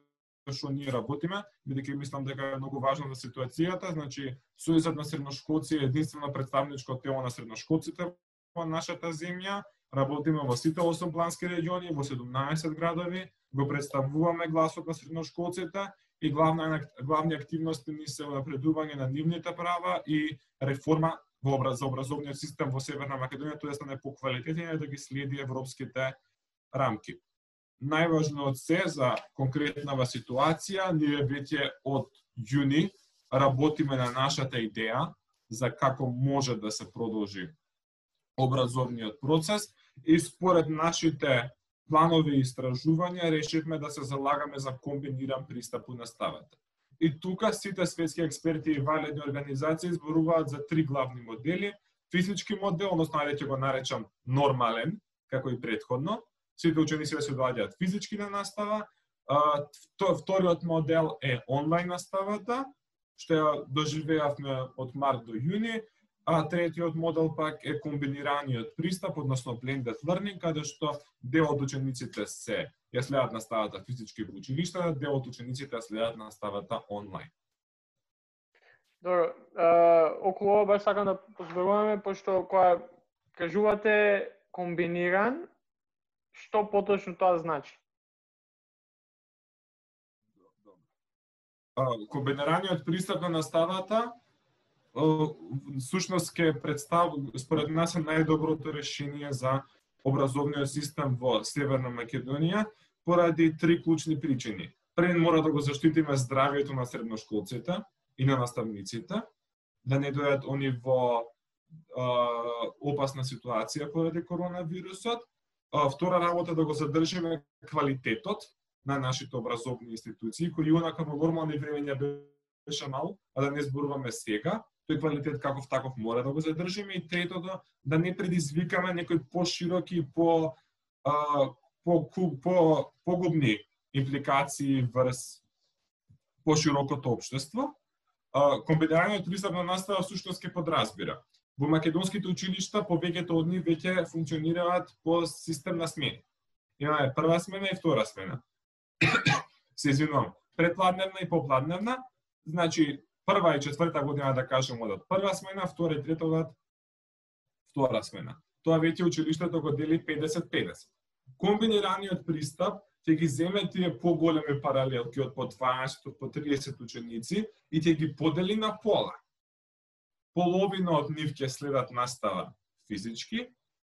Speaker 6: што ние работиме, бидејќи мислам дека е многу важно за ситуацијата, значи Сојузот на средношколци е единствено представничко тело на средношколците во нашата земја работиме во сите 8 плански региони, во 17 градови, го представуваме гласот на средношколците и главна, главни активности ни се напредување на нивните права и реформа во образ, за образовниот систем во Северна Македонија, тоа да стане поквалитетен и да ги следи европските рамки. Најважно од се за конкретнава ситуација, ние веќе од јуни работиме на нашата идеја за како може да се продолжи образовниот процес и според нашите планови и истражувања решивме да се залагаме за комбиниран пристап у наставата. И тука сите светски експерти и валидни организации зборуваат за три главни модели. Физички модел, односно ајде ќе го наречам нормален, како и предходно. Сите ученици да се доаѓаат физички на настава. Вториот модел е онлайн наставата, што ја доживеавме од март до јуни, а третиот модел пак е комбинираниот пристап, односно blended learning, каде што дел од учениците се ја следат наставата физички во училишта, дел од учениците ја следат наставата онлайн.
Speaker 1: Добро, а, околу ова баш сакам да позборуваме, пошто кога кажувате комбиниран, што поточно тоа значи?
Speaker 6: комбинираниот пристап на наставата сушност ке представ според нас е најдоброто решение за образовниот систем во Северна Македонија поради три клучни причини. Пред мора да го заштитиме здравјето на средношколците и на наставниците, да не дојат они во е, опасна ситуација поради коронавирусот. А, втора работа да го задржиме квалитетот на нашите образовни институции, кои онака во нормални времења беше мал, а да не зборуваме сега, тој квалитет каков таков мора да го задржиме и третото да не предизвикаме некои пошироки по а, по по погубни импликации врз поширокото општество. Комбинираниот пристап на настава всушност ќе подразбира. Во македонските училишта повеќето од нив веќе функционираат по систем на смени. Имаме прва смена и втора смена. (coughs) Се извинувам, предпладневна и попладневна, значи прва и четврта година да кажем одат прва смена, втора и трета одат втора смена. Тоа веќе училиштето го дели 50-50. Комбинираниот пристап ќе ги земе тие поголеми паралелки од по 20 од по 30 ученици и ќе ги подели на пола. Половина од нив ќе следат настава физички,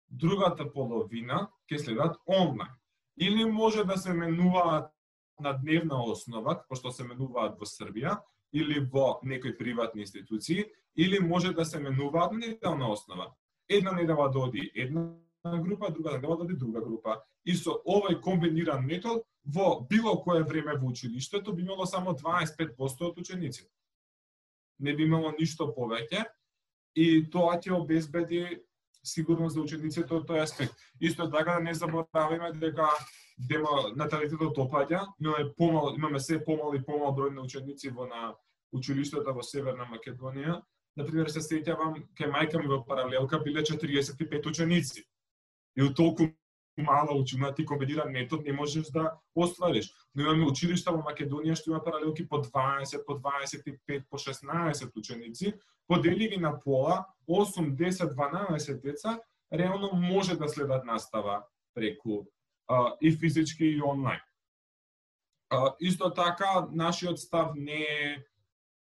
Speaker 6: другата половина ќе следат онлайн. Или може да се менуваат на дневна основа, пошто се менуваат во Србија, или во некои приватни институции, или може да се менуваат на неделна основа. Една недела да оди една група, друга недела да оди друга група. И со овој комбиниран метод, во било кое време во училиштето би имало само 25% од учениците. Не би имало ништо повеќе и тоа ќе обезбеди сигурност за учениците од тој аспект. Исто така да не забораваме дека дема наталитетот опаѓа, имаме помал, имаме се помал и помал број на ученици во на училиштата во Северна Македонија. На пример се сеќавам, кај мајка ми во паралелка биле 45 ученици. И толку мала учена ти комбиниран метод не можеш да оствариш. Но имаме училишта во Македонија што има паралелки по 20, по 25, по 16 ученици, подели ги на пола, 8, 10, 12 деца, реално може да следат настава преку а, и физички и онлайн. А, исто така, нашиот став не е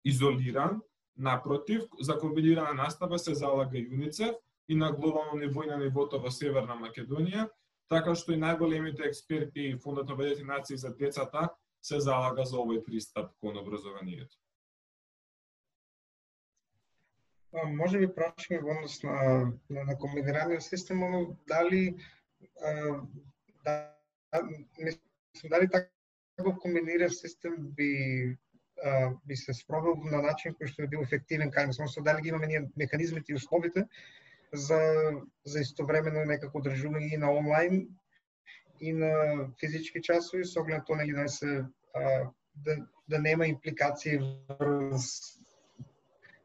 Speaker 6: изолиран, напротив, за комбинирана настава се залага ЮНИЦЕФ и на глобално ниво и на нивото во Северна Македонија, така што и најголемите експерти и Фондот на Обединети нации за децата се залага за овој пристап кон образованието.
Speaker 3: може би прашање во однос на, на, на комбинираниот систем, дали а, да, мислам, дали таков комбиниран систем би а, би се спровел на начин кој што би бил ефективен кај нас, дали ги имаме ние механизмите и условите за за истовремено некако одржување и на онлайн и на физички часови со оглед тоа нели да се а, да, да нема импликации врз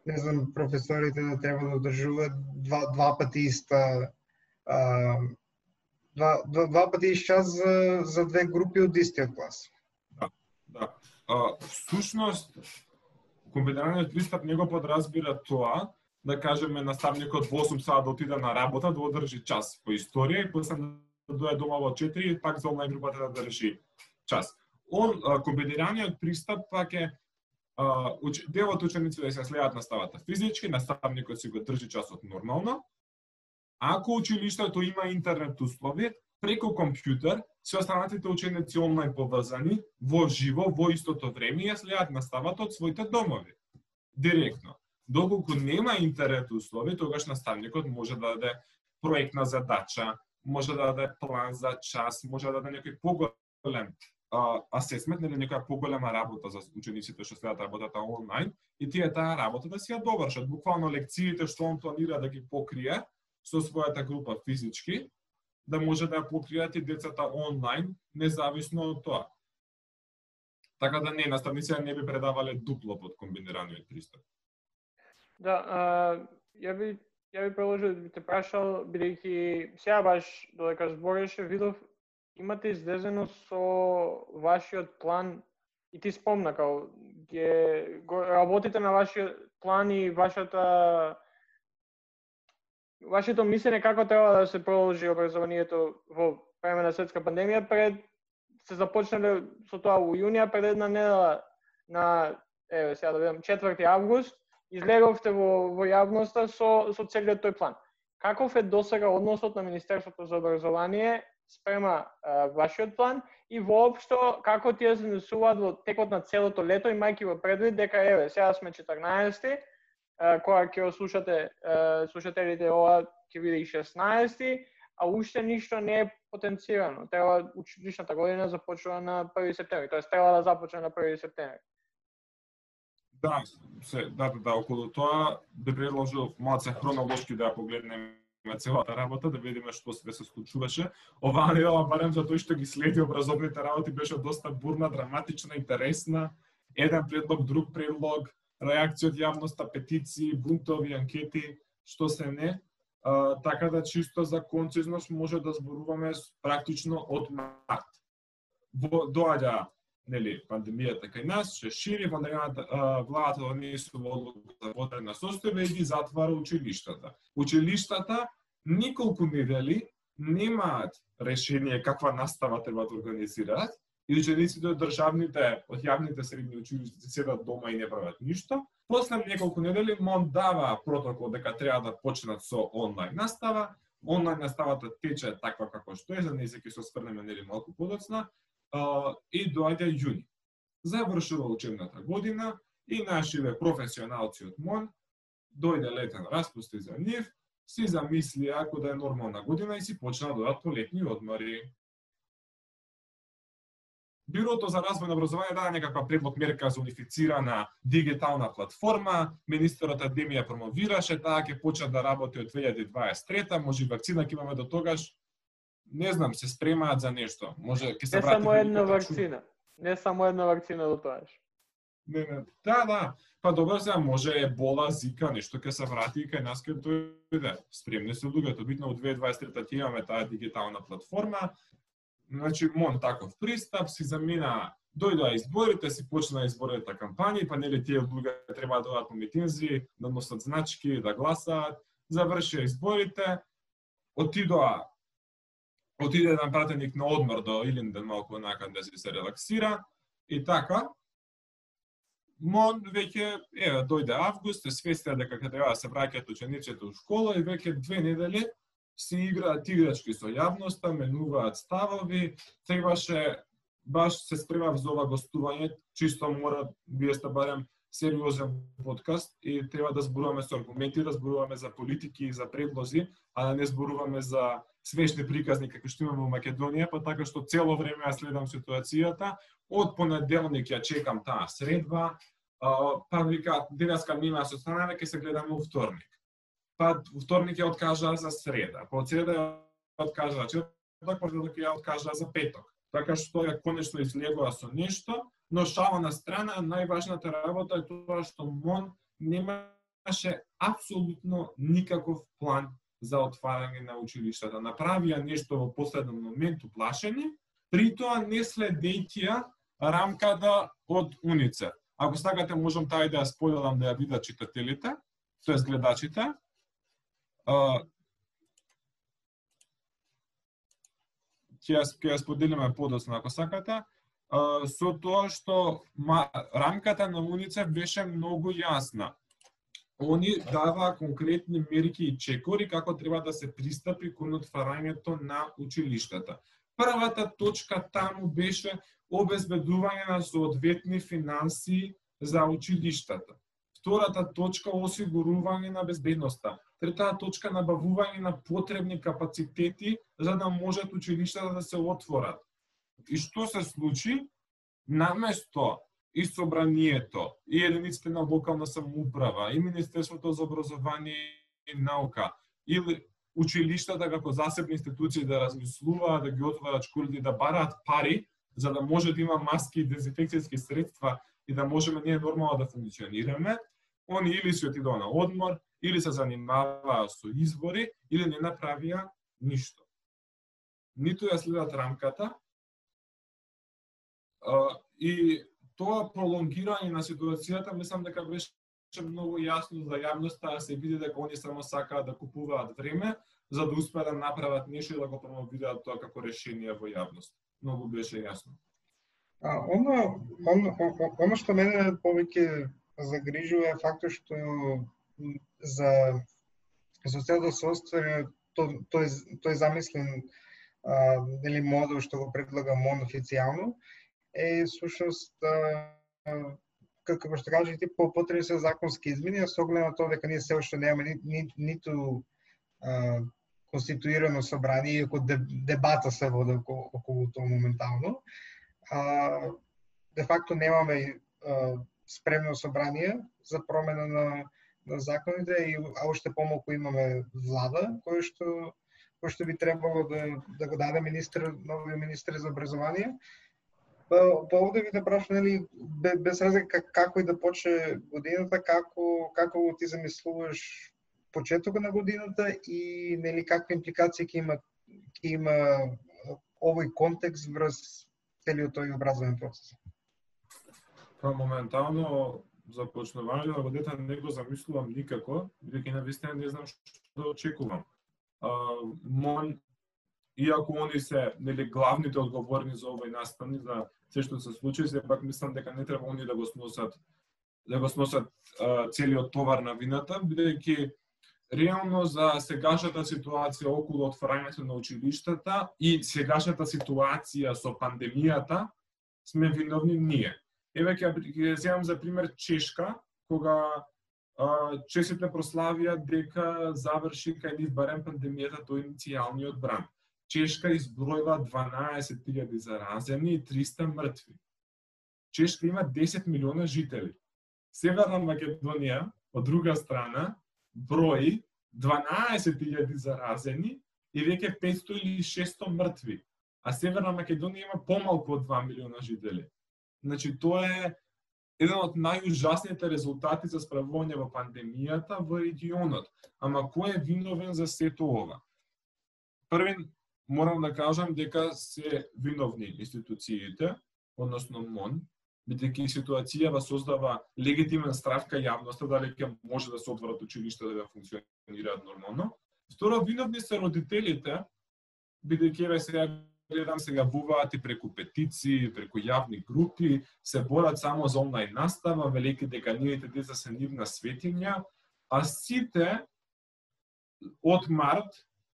Speaker 3: не знам професорите да треба да одржуваат два два пати иста а, два, два, два пати и час за, за две групи од истиот клас.
Speaker 6: Да, да. А, всушност, комбинираниот пристап него подразбира тоа да кажеме наставникот во 8 саат да отиде на работа да одржи час по историја и после да дојде дома во 4 и пак за онлайн групата да држи час. Он комбинираниот пристап пак е уч, дел од да се следат наставата физички, наставникот си го држи часот нормално. Ако училиштето има интернет услови, преку компјутер, се останатите ученици онлайн поврзани, во живо, во истото време, ја следат наставата од своите домови. Директно. Доколку нема интернет услови, тогаш наставникот може да даде проектна задача, може да даде план за час, може да даде некој поголем асесмент, нели некоја поголема работа за учениците што следат работата онлайн и тие таа работа да си ја довршат. Буквално лекциите што он планира да ги покрие со својата група физички, да може да ја покријат и децата онлайн, независно од тоа. Така да не, наставниците не би предавале дупло под комбинираниот пристап.
Speaker 1: Да, а, ја би ја би предложил да би те прашал, бидејќи сега баш додека збореше, видов имате излезено со вашиот план и ти спомна као ќе работите на вашиот план и вашата вашето мислење како треба да се продолжи образованието во време на светска пандемија пред се започнале со тоа во јуни пред една недела на еве сега да видам 4 август излеговте во во јавноста со со целиот тој план. Каков е досега односот на Министерството за образование спрема а, вашиот план и воопшто како тие се несуваат во текот на целото лето имајќи во предвид дека еве сега сме 14 кога ќе слушате слушателите ова ќе биде и 16 а уште ништо не е потенцирано. Треба училишната година започнува на 1 септември, тоест треба да започне на 1 септември.
Speaker 6: Да, се, да, да, да, околу тоа би предложил малце хронолошки да ја погледнеме целата работа, да видиме што се се случуваше. Оваа недела, барем за тој што ги следи образовните работи, беше доста бурна, драматична, интересна. Еден предлог, друг предлог, реакција од јавноста, петиции, бунтови, анкети, што се не. А, така да чисто за концизност може да зборуваме практично од март. Доаѓа нели пандемијата кај нас, се шири, пандемијата владата да донесува одлука да за водена состојба и ги затвара училиштата. Училиштата николку недели немаат решение каква настава треба да организираат, и учениците од државните, од јавните средни училишта седат дома и не прават ништо. После неколку недели МОН дава протокол дека треба да почнат со онлайн настава. Онлайн наставата тече таква како што е, за неја ќе се осврнеме нели малку подоцна, и доаѓа јуни. Завршува учебната година и нашиве професионалци од МОН дојде летен распуст за нив, си замисли ако да е нормална година и си почна да дојдат летни одмори. Бирото за развој на образование даде некаква предлог мерка за унифицирана дигитална платформа, министерот Адемија промовираше таа ќе почне да работи од 2023, може и вакцина ќе имаме до тогаш. Не знам, се спремаат за нешто. Може ќе се
Speaker 1: Не само една вакцина. Не само една вакцина до тоаш.
Speaker 6: Не, не. Да, да. Па добро се може е бола, зика, нешто ќе се врати и кај нас ќе дојде. Спремни се луѓето. Битно во 2023 ќе имаме таа дигитална платформа, Значи, мон таков пристап си замина дојдоа изборите, си почна изборната кампања, па нели тие луѓе треба да одат по митинзи, да носат значки, да гласаат, завршија изборите, отидоа отиде на пратеник на одмор до Илинден малку накан да се релаксира и така. Мон веќе еве дојде август, е свестија дека треба да се враќаат учениците у школа и веќе две недели си играат играчки со јавноста, менуваат ставови, требаше баш се спремав за ова гостување, чисто мора, вие сте барем сериозен подкаст и треба да зборуваме со аргументи, да зборуваме за политики и за предлози, а да не зборуваме за смешни приказни како што имаме во Македонија, па така што цело време ја следам ситуацијата. Од понеделник ја чекам таа средба, па вика денеска мина со останаме, ќе се гледаме во вторник па вторник ја откажа за среда, па од среда ја откажа за четврток, па четврток ја откажа за петок. Така што ја конечно излегува со нешто, но шала на страна, најважната работа е тоа што МОН немаше апсолутно никаков план за отварање на училиштата. Направија нешто во последен момент уплашени, при тоа не следејќи рамката од УНИЦЕ. Ако сакате, можам таа да ја споделам да ја видат читателите тоа гледачите, ќе ја, ја споделиме подоцна ако сакате, а, со тоа што ма, рамката на УНИЦЕФ беше многу јасна. Они даваа конкретни мерки и чекори како треба да се пристапи кон отварањето на училиштата. Првата точка таму беше обезбедување на соодветни финансии за училиштата. Втората точка осигурување на безбедноста. Третата точка набавување на потребни капацитети за да можат училиштата да се отворат. И што се случи? Наместо и собранието, и единиците на локална самоуправа, и Министерството за образование и наука, или училиштата како засебни институции да размислуваат, да ги отворат школите, да бараат пари, за да може да има маски и дезинфекцијски средства и да можеме ние нормално да функционираме, они или се отидоа на одмор, или се занимаваа со избори, или не направија ништо. Ниту ја следат рамката, и тоа пролонгирање на ситуацијата, мислам дека беше многу јасно за јавноста, да се види дека они само сакаат да купуваат време, за да успеат да направат нешто и да го промовираат тоа како решение во јавност. Многу беше јасно.
Speaker 3: А, оно, оно, оно што мене повеќе загрижува е фактот што за за цел да се оствари тој, тој, тој замислен а, нели модел што го предлага МОН официјално е сушност како што кажете, ти по потребни се законски измени, а со оглед на тоа дека ние се уште немаме ни, ни, ниту а, конституирано собрание, иако дебата се води околу, околу тоа моментално. А, де факто немаме а, спремно собрание за промена на, на законите и а уште помалку имаме влада кој што кој што би требало да, да го даде министр, новиот министр за образование. Па, па овде ви да прашам, нели, без разлика како и да почне годината, како, како ти замислуваш почетокот на годината и нели какви импликации ќе има ќе има овој контекст врз целиот тој образовен процес?
Speaker 6: Па моментално започнувањето на годината не го замислувам никако, бидејќи на вистина не знам што да очекувам. А, мон, иако они се нели главните одговорни за овој настани за се што се случи, сепак мислам дека не треба они да го сносат да го сносат а, целиот товар на вината, бидејќи реално за сегашната ситуација околу отворањето на училиштата и сегашната ситуација со пандемијата сме виновни ние. Еве ќе ќе земам за пример Чешка, кога а, чесите прославија дека заврши кај нив барем пандемијата до иницијалниот бран. Чешка избројва 12.000 заразени и 300 мртви. Чешка има 10 милиона жители. Северна Македонија, од друга страна, брои 12.000 заразени и веќе 500 или 600 мртви. А Северна Македонија има помалку од 2 милиона жители. Значи, тоа е еден од најужасните резултати за справување во пандемијата во регионот. Ама кој е виновен за сето ова? Првен морам да кажам дека се виновни институциите, односно МОН, бидејќи ситуацијава создава легитимен страв кај јавноста дали ќе може да се отворат училишта да функционираат нормално. Второ, виновни се родителите, бидејќи еве сега гледам сега буваат и преку петиции, преку јавни групи, се борат само за онлайн настава, велики дека нивните деца се нивна светиња, а сите од март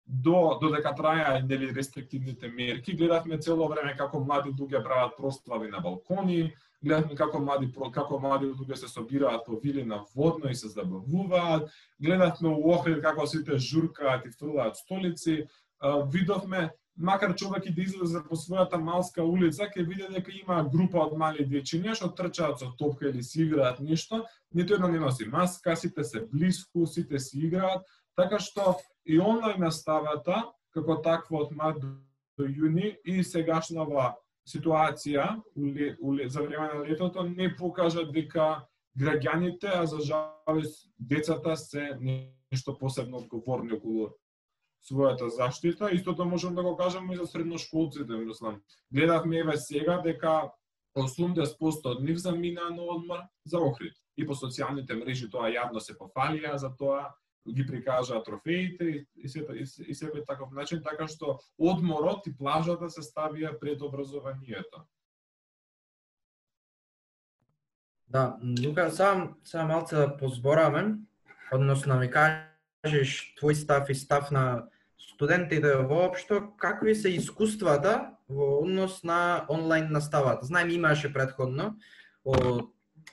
Speaker 6: до додека траја нели рестриктивните мерки, гледавме цело време како млади луѓе прават прослави на балкони, гледавме како млади како млади луѓе се собираат по вили на водно и се забавуваат, гледавме у Охрид како сите журкаат и фрлаат столици, видовме макар човек и да излезе по својата малска улица, ќе види дека има група од мали дечиња што трчаат со топка или си играат нешто, ниту едно не носи маска, сите се блиску, сите си играат, така што и онлайн наставата, како таква од март до јуни и сегашнава ситуација за време на летото не покажа дека граѓаните, а за жалост децата се нешто посебно одговорни околу својата заштита. Истото можам да го кажам и за средношколците, мислам. Гледавме еве сега дека 80% од нив заминаа на одмор за Охрид. И по социјалните мрежи тоа јавно се пофалија за тоа, ги прикажаа трофеите и се и, се, и себе таков начин, така што одморот и плажата се ставија пред образованието.
Speaker 5: Да, Лука, сам, сам малце да позбораме, односно да ми кажеш твој став и став на студентите воопшто, какви се искуствата во однос на онлайн наставата? Знаем имаше предходно од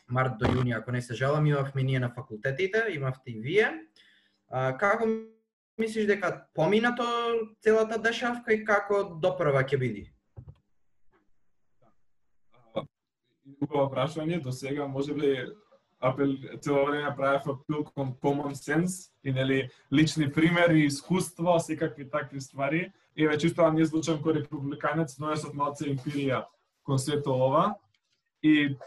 Speaker 5: март до јуни, ако не се жалам, имавме ние на факултетите, имавте и вие. А, како мислиш дека поминато целата дешавка и како допрва ќе биде?
Speaker 6: Убаво прашање, до сега може би апел цело време правев апел кон common sense и нели лични примери, искуства, секакви такви ствари. И веќе чисто да не звучам кој републиканец, но јас од малце емпирија кон сето ова. И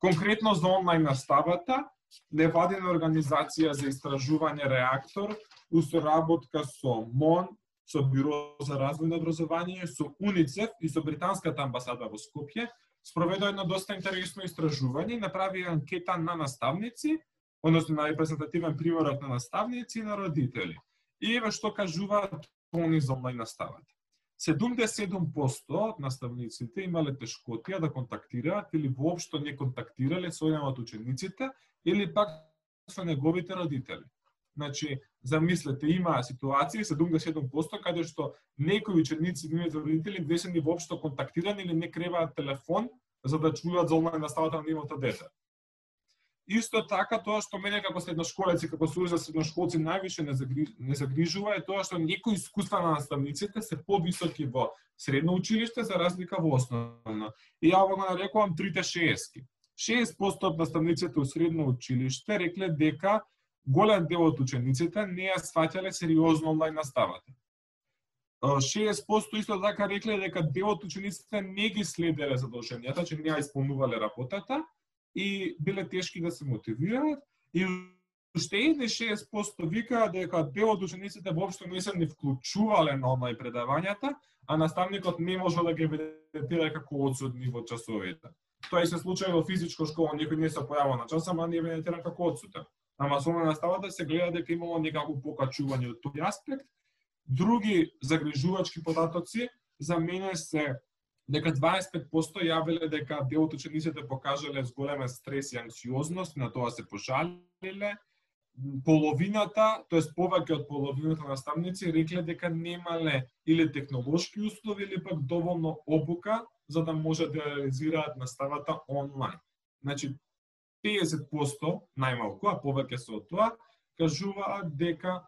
Speaker 6: конкретно за онлайн наставата, невладина организација за истражување реактор, усоработка со МОН, со Бюро за развој на образование, со УНИЦЕФ и со Британската амбасада во Скопје, спроведо едно доста интересно истражување и направи анкета на наставници, односно на репрезентативен примерок на наставници и на родители. И еве што кажуваат они за онлайн наставата. 77% од наставниците имале тешкотија да контактираат или воопшто не контактирале со еден од учениците или пак со неговите родители. Значи, замислете, има ситуации 77% каде што некои ученици и нивните родители не се ни воопшто контактирани или не креваат телефон за да чујат за онлайн наставата на нивото дете. Исто така, тоа што мене како средношколец и како сојуз за средношколци највише не, загри... не загрижува е тоа што некои искуства на наставниците се повисоки во средно училиште за разлика во основно. И ја го нарекувам трите шески. 6% од наставниците у средно училиште рекле дека голем дел од учениците не ја сваќале сериозно онлайн наставата. 6% исто така рекле дека дел од учениците не ги следеле задолженијата, че не ја исполнувале работата и биле тешки да се мотивираат и уште едни 6% викаа дека дел од учениците воопшто не се ни вклучувале на онлайн предавањата, а наставникот не можел да ги evidentира како одсутни во часовите. Тоа и се случај во физичко школа, некој не се појавува на час, ама не evidentира како одсутен. Ама со наставата се гледа дека имало некако покачување од тој аспект. Други загрижувачки податоци за мене се дека 25% јавиле дека дел од учениците покажале зголема стрес и анксиозност, на тоа се пожалиле. Половината, тоест повеќе од половината наставници рекле дека немале или технолошки услови или пак доволно обука за да може да реализираат наставата онлайн. Значи, 50% најмалку, а повеќе се од тоа, кажуваат дека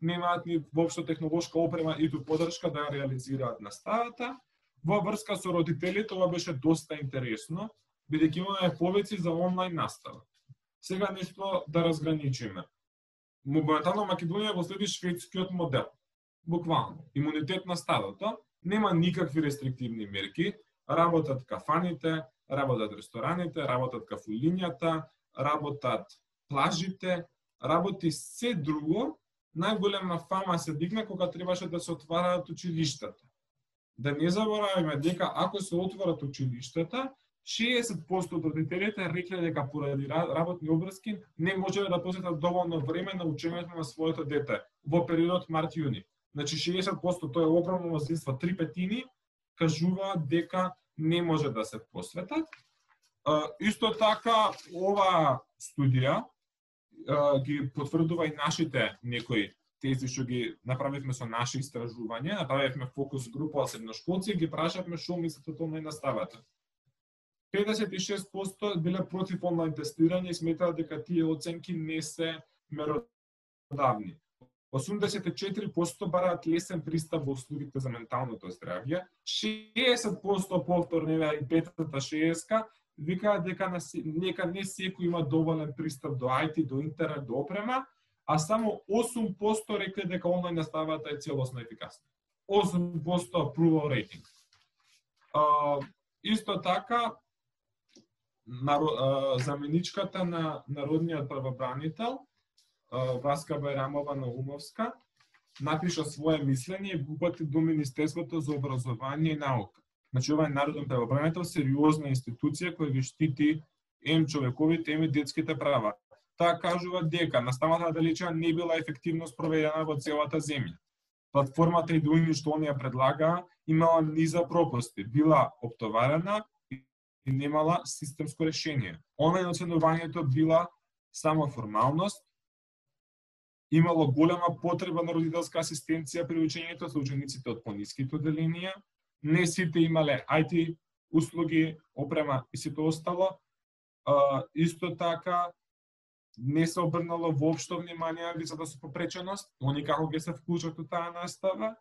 Speaker 6: немаат ни воопшто технолошка опрема и ту поддршка да реализираат наставата. Во врска со родителите тоа беше доста интересно, бидејќи имаме повеци за онлайн настава. Сега нешто да разграничиме. Моментално Македонија го следи шведскиот модел. Буквално, имунитет на стадото, нема никакви рестриктивни мерки, работат кафаните, работат рестораните, работат кафулињата, работат плажите, работи се друго, најголема фама се дигна кога требаше да се отвараат училиштата. Да не забораваме дека ако се отворат училиштата, 60% од родителите рекле дека поради работни обврски не можеле да посетат доволно време на учењето на своето дете во периодот март-јуни. Значи 60% тоа е огромно мнозинство, три петини кажуваат дека не може да се посветат. Исто така, ова студија ги потврдува и нашите некои тези што ги направивме со наши истражувања, направивме фокус група од средношколци и ги прашавме што мислат од онлайн наставата. 56% биле против онлайн тестирање и сметаат дека тие оценки не се меродавни. 84% бараат лесен пристап во услугите за менталното здравје, 60% повторно и петата шееска викаат дека нека не секој има доволен пристап до IT, до интернет, до опрема, а само 8% рекле дека онлайн наставата да е целосно ефикасна. 8% approval rating. А, исто така, наро, а, заменичката на народниот правобранител Васка Байрамова на Умовска, напиша свое мислење и го упати до Министерството за образование и наука. Значи, ова е народен правобранител, сериозна институција која ги штити ем човековите, ем и детските права. Таа кажува дека наставата далеча не била ефективно спроведена во целата земја. Платформата и Идуини што оние предлага имала низа пропусти, била оптоварена и немала системско решение. Онлайн оценувањето била само формалност, имало голема потреба на родителска асистенција при учењето со учениците од пониските оделенија, не сите имале IT услуги, опрема и сите остало. Исто така, не се обрнало воопшто внимание на децата со попреченост, они како ќе се вклучат во таа настава,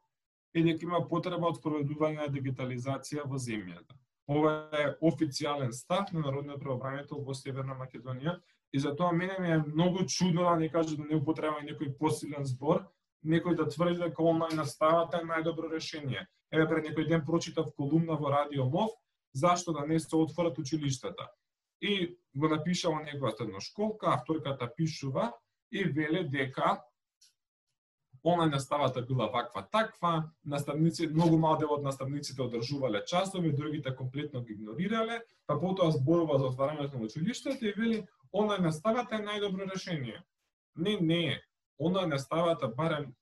Speaker 6: и дека има потреба од спроведување на дигитализација во земјата. Ова е официјален став на Народниот правобранител во Северна Македонија и затоа мене ми е многу чудно да не кажа да не употреба некој посилен збор, некој да тврди дека онлайн наставата е најдобро решение. Еве пред некој ден прочитав колумна во Радио МОВ зашто да не се отворат училиштата. И го напишала неговата школка, авторката пишува и веле дека она наставата била ваква таква, наставници, многу мал дел од наставниците одржувале часови, другите комплетно ги игнорирале, па потоа зборува за отварањето на училиштето и вели она наставата е најдобро решение. Не, не она наставата барем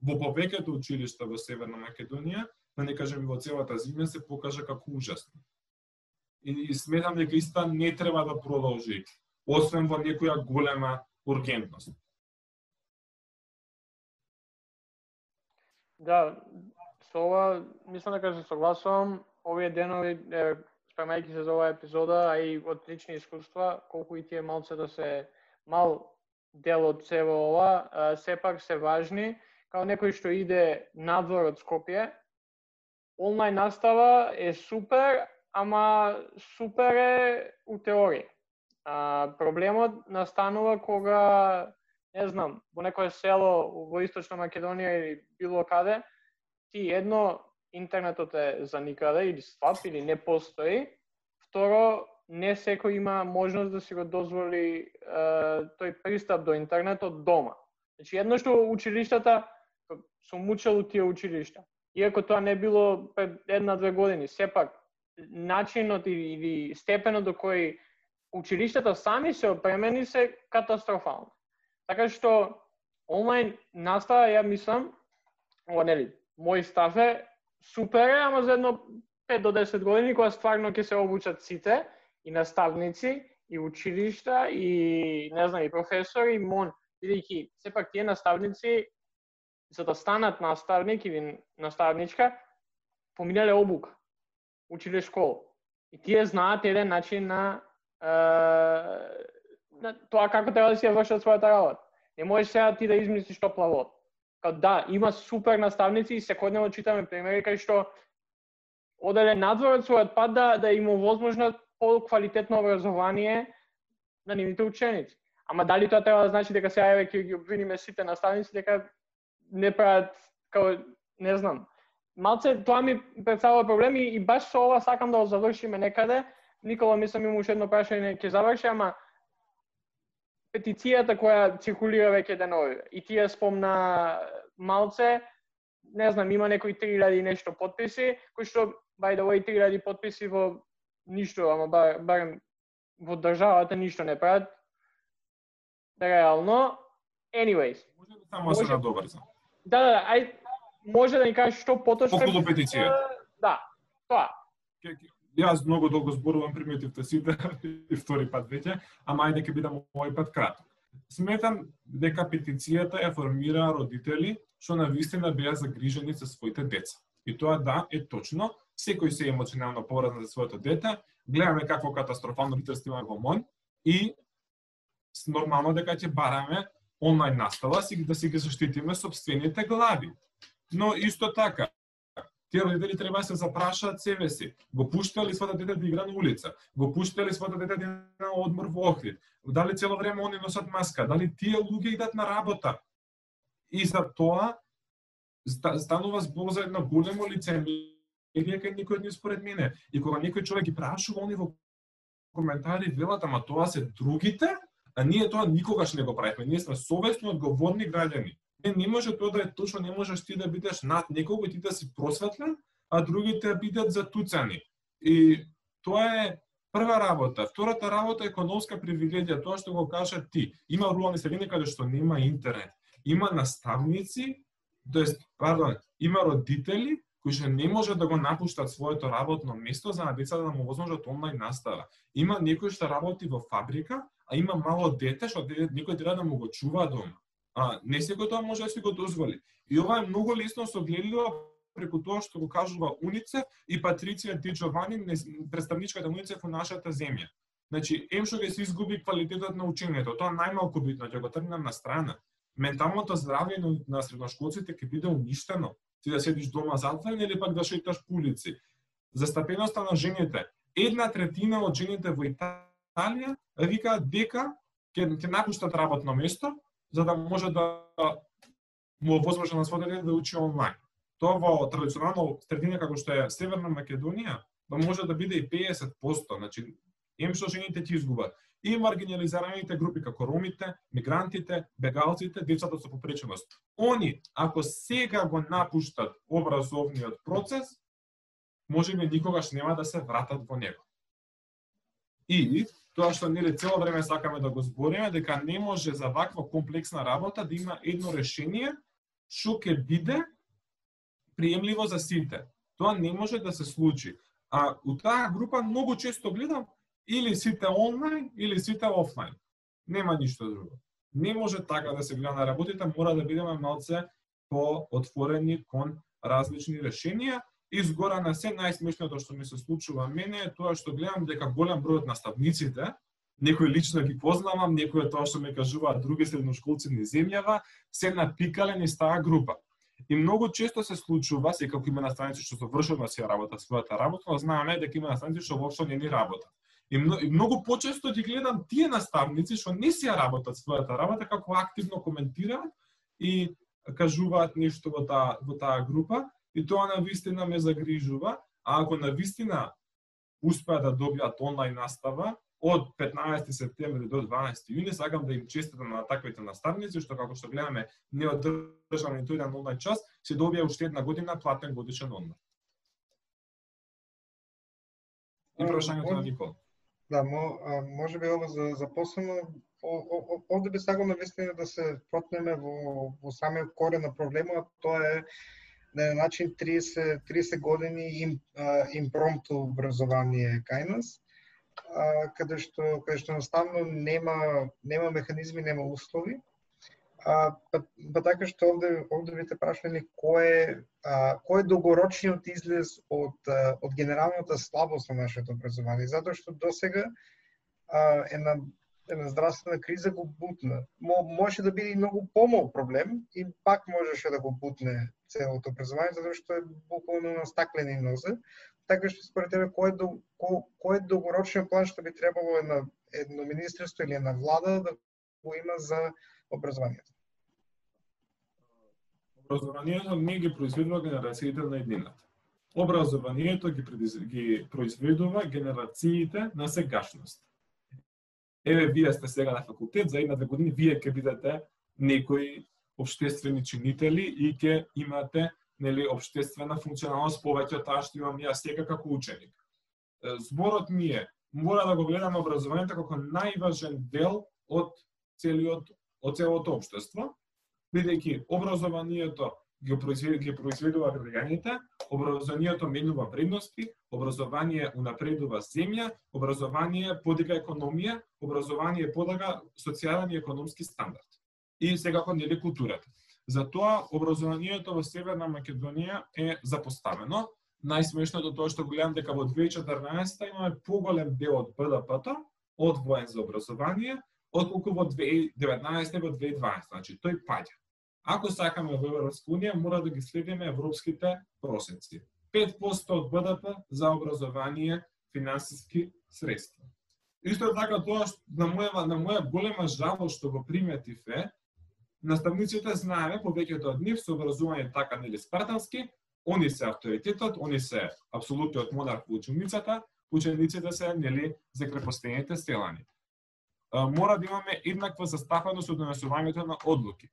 Speaker 6: во повеќето училишта во Северна Македонија, да не кажем и во целата земја се покажа како ужасно. И, и сметам дека иста не треба да продолжи, освен во некоја голема ургентност.
Speaker 1: Да, со ова мислам дека се согласувам. Овие денови, е, спремајќи се за оваа епизода, а и од лични искуства, колку и тие малце да се мал дел од се во ова, сепак се важни. Као некој што иде надвор од Скопје, онлайн настава е супер, ама супер е у теорија. А, проблемот настанува кога не знам, во некое село во Источна Македонија или било каде, ти едно, интернетот е за никаде или слаб или не постои, второ, не секој има можност да си го дозволи е, тој пристап до интернетот дома. Значи, едно што училиштата, сум учел у тие училишта, иако тоа не било пред една-две години, сепак, начинот или степенот до кој училиштата сами се опремени се катастрофално. Така што онлайн настава, ја мислам, ова нели, мој став е супер е, ама за едно 5 до 10 години кога стварно ќе се обучат сите и наставници и училишта и не знам и професори и мон бидејќи сепак тие наставници за да станат наставник или наставничка поминале обука, училе школа. И тие знаат еден начин на на тоа како треба да си ја вршат својата работа. Не можеш сега ти да измислиш топла вода. Као да, има супер наставници и секојдневно читаме примери кај што оделе надвор од својот пат да, да има возможно по-квалитетно образование на нивните ученици. Ама дали тоа треба да значи дека сега еве ќе ги обвиниме сите наставници дека не прават како не знам. Малце тоа ми представува проблеми и баш со ова сакам да го завршиме некаде. Никола мислам има уште едно прашање ќе заврши, ама петицијата која циркулира веќе денови. И тие спомна малце, не знам, има некои 3000 нешто подписи, кои што, by the way, 3000 подписи во ништо, ама бар, барем во државата ништо не прават. Реално. Anyways.
Speaker 6: Може да само може... се надобрза.
Speaker 1: Да, да, ај, може да ни кажеш што поточно...
Speaker 6: Околу петицијата.
Speaker 1: Да, тоа.
Speaker 6: Јас многу долго зборувам, приметивте сите и втори пат веќе, ама ајде ќе бидам овој пат краток. Сметам дека петицијата ја формира родители што на вистина беа загрижени за своите деца. И тоа да, е точно, секој се емоционално поврзан за своето дете, гледаме какво катастрофално родителство има во МОН и нормално дека ќе бараме онлайн настава си да си ги заштитиме собствените глави. Но исто така, тие родители треба да се запрашаат себе си. Го пуштали својата дете да игра на улица? Го пуштали својата дете да на одмор во Охрид? Дали цело време они носат маска? Дали тие луѓе идат на работа? И за тоа станува збор за едно големо лицемерие кај никој од нив според мене. И кога некој човек ги прашува они во коментари велат, ама тоа се другите, а ние тоа никогаш не го правиме. Ние сме совесно одговорни граѓани. Не, не може тоа да е точно, не можеш ти да бидеш над некого и ти да си просветлен, а другите бидат затуцани. И тоа е прва работа. Втората работа е економска привилегија, тоа што го кажа ти. Има рурални средини каде што нема интернет. Има наставници, тоест, пардон, има родители кои што не може да го напуштат своето работно место за на децата да му возможат онлайн настава. Има некој што работи во фабрика, а има мало дете што некој треба да му го чува дома. А не секој тоа може да си го дозволи. И ова е многу лесно согледливо преку тоа што го кажува Уницев и Патриција Ди Джовани, представничката Уницев во нашата земја. Значи, ем што ќе се изгуби квалитетот на учењето, тоа најмалку битно, ќе го тргнам на страна. Менталното здравје на средношколците ќе биде уништено. Ти да седиш дома затворен или пак да шеташ по улици. Застапеноста на жените. Една третина од жените во Италија викаат дека ќе, ќе напуштат работно место, за да може да му возможно на своите да учи онлайн тоа во традиционално средина како што е Северна Македонија, да може да биде и 50%, значи им што жените ти изгубат. И маргинализираните групи како ромите, мигрантите, бегалците, децата со попреченост. Они, ако сега го напуштат образовниот процес, може би никогаш нема да се вратат во него. И тоа што нели цело време сакаме да го збориме, дека не може за ваква комплексна работа да има едно решение што ќе биде приемливо за сите. Тоа не може да се случи. А у таа група многу често гледам или сите онлайн или сите офлайн. Нема ништо друго. Не може така да се гледа на работите, мора да бидеме малце поотворени кон различни решенија. И згора на се најсмешното што ми се случува мене е тоа што гледам дека голем број од наставниците, некои лично ги познавам, некои тоа што ми кажуваат други средношколци низ земјава, се напикалени с таа група. И многу често се случува, секако има наставници што совршено си работат својата работа, но знаеме дека има наставници што воопшто не ни работат. И, многу, и многу почесто ги гледам тие наставници што не си работат својата работа, како активно коментираат и кажуваат нешто во таа во таа група и тоа на вистина ме загрижува, а ако на вистина успеа да добијат онлайн настава, од 15 септември до 12 јуни сакам да им честитам на таквите наставници што како што гледаме не одржан ниту еден онлайн час, се добија уште една година платен годишен онлайн. И прашањето на Никол.
Speaker 3: Да, мо, а, може би ова за, за посебно, овде би сакал на вистина да се протнеме во, во самиот корен на проблемот, тоа е на начин 30, 30 години им, импромту образование кај нас каде што каде што наставно нема нема механизми, нема услови. А, па, па така што овде овде ви те прашале кој е а, кој е долгорочниот излез од од генералната слабост на нашето образование, затоа што досега а, една една здравствена криза го бутна. Мо, може да биде и многу помал проблем и пак можеше да го бутне целото образование, затоа што е буквално на стаклени нозе така што според тебе кој е кој, кој е долгорочен план што би требало на едно министерство или една влада да го има за образованието?
Speaker 6: Образованието не ги произведува генерациите на еднината. Образованието ги, ги произведува генерациите на сегашност. Еве, вие сте сега на факултет, за една-две години вие ќе бидете некои обштествени чинители и ќе имате нели обштествена функционалност повеќе од таа што имам јас сега како ученик. Зборот ми е мора да го гледаме образованието како најважен дел од целиот од целото општество, бидејќи образованието ги произведува, ги произведува граѓаните, образованието менува вредности, образование унапредува земја, образование подига економија, образование подига социјален и економски стандард. И секако нели културата. Затоа образованието во Северна Македонија е запоставено. Најсмешното тоа што гледам дека во 2014 имаме поголем дел од БДП-то одвоен за образование, отколку во 2019 во 2020, Значи тој паѓа. Ако сакаме во Европска унија, мора да ги следиме европските просеци. 5% од БДП за образование финансиски средства. Исто така тоа што на моја на моја голема жалост што го приметив е Наставниците знаеме повеќето од нив се образување така нели спартански, они се авторитетот, они се апсолутниот монарх во ученицата, учениците се нели закрепостените селани. Мора да имаме еднаква застапеност од донесувањето на одлуки.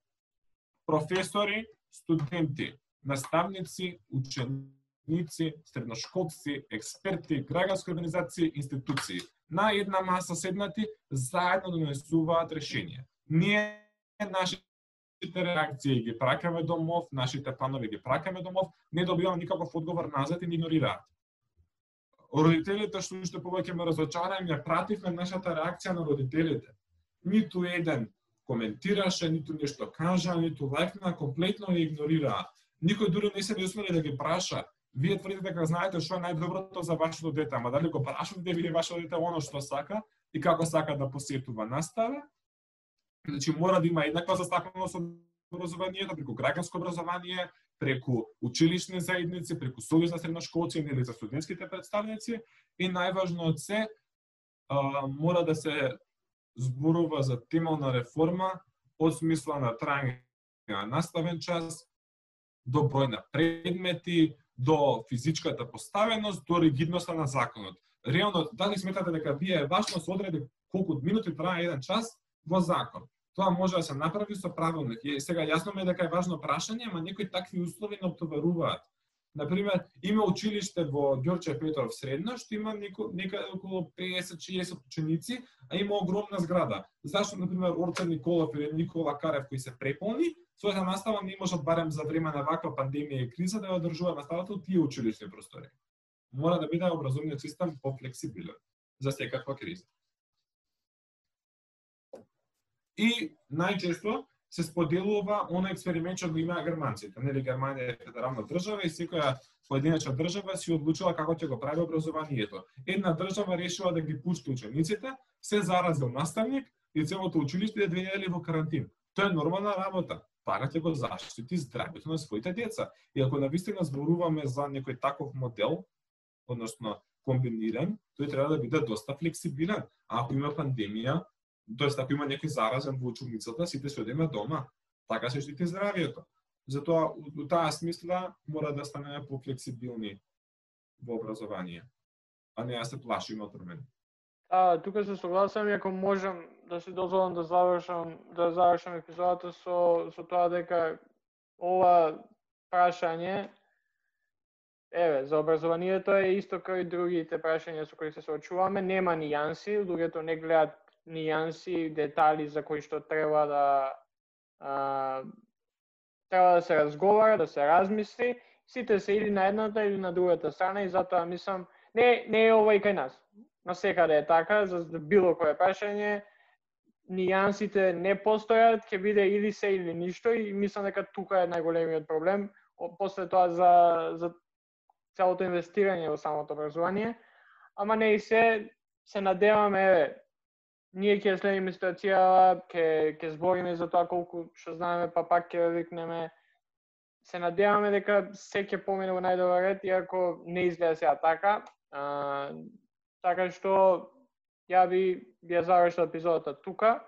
Speaker 6: Професори, студенти, наставници, ученици, средношколци, експерти, граѓански организации, институции. На една маса седнати, заедно да донесуваат решение. Ние нашите реакции ги пракаме домов, нашите планови ги пракаме домов, не добиваме никаков одговор назад и ни игнорираат. Родителите што уште повеќе ме разочараа, ја пративме нашата реакција на родителите. Ниту еден коментираше, ниту нешто кажа, ниту лайкна, комплетно ја игнорираа. Никој дури не се не усмели да ги праша. Вие тврдите дека знаете што е најдоброто за вашето дете, ама дали го прашувате вие вашето дете оно што сака и како сака да посетува настава? Значи мора да има еднаква застапеност од образованието, да преку граѓанско образование, преку училишни заедници, преку сојуз на средношколци или за студентските представници и најважно од се а, мора да се зборува за темална реформа од смисла на трајање на наставен час, до број на предмети, до физичката поставеност, до ригидноста на законот. Реално, дали сметате дека вие е важно се одреди колку минути трае еден час во закон? Тоа може да се направи со правилник. И сега јасно ми е дека е важно прашање, ама некои такви услови не обтоваруваат. Например, има училиште во Ѓорче Петров средно, што има неко, нека околу 50-60 ученици, а има огромна зграда. Зашто, например, Орце Николов или Никола Карев кои се преполни, својата настава не можат барем за време на ваква пандемија и криза да ја одржува наставата од тие училишни простори. Мора да биде образовниот систем пофлексибилен за секаква криза. И најчесто се споделува оној експеримент што го имаа германците. Нели Германија е федерална држава и секоја поединечна држава си одлучила како ќе го прави образованието. Една држава решила да ги пушти учениците, се заразил наставник и целото училиште е две во карантин. Тоа е нормална работа. Пара ќе го заштити здравјето на своите деца. И ако навистина зборуваме за некој таков модел, односно комбиниран, тој треба да биде доста флексибилен. А ако има пандемија, тоест ако има некој заразен во училницата, сите се одиме дома. Така се штити здравието. Затоа, у таа смисла, мора да станеме пофлексибилни во образование, а не да се плашиме од промени.
Speaker 1: А, тука се согласам и ако можам да се дозволам да завршам да завршам епизодата со со тоа дека ова прашање Еве, за образованието е исто како и другите прашања со кои се соочуваме, нема нијанси, луѓето не гледаат нијанси, детали за кои што треба да а, треба да се разговара, да се размисли, сите се или на едната или на другата страна и затоа мислам не не е ова и кај нас. На секаде е така, за било кое прашање нијансите не постојат, ќе биде или се или ништо и мислам дека тука е најголемиот проблем. После тоа за за целото инвестирање во самото образование, ама не и се се надеваме еве ние ќе следиме ситуацијава, ќе ќе збориме за тоа колку што знаеме, па пак ќе викнеме. Се надеваме дека се ќе помине во најдобар ред, иако не изгледа сега така. А, така што ја би би ја завршил епизодата тука.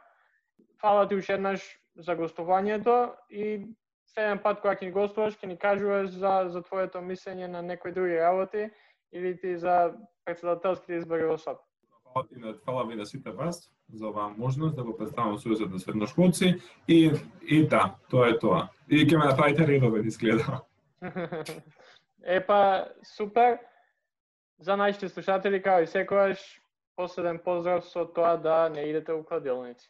Speaker 1: Фала ти уште еднаш за гостувањето и следен пат кога ќе ни гостуваш, ќе ни кажуваш за за твоето мислење на некои други работи или ти за председателските избори во САП
Speaker 6: фала ви на сите вас за оваа можност да го представам Сојузот на средношколци и и да, тоа е тоа. И ќе ме направите редовен изгледа. (laughs)
Speaker 1: Епа, супер. За нашите слушатели, као и секојаш, последен поздрав со тоа да не идете у кладилници.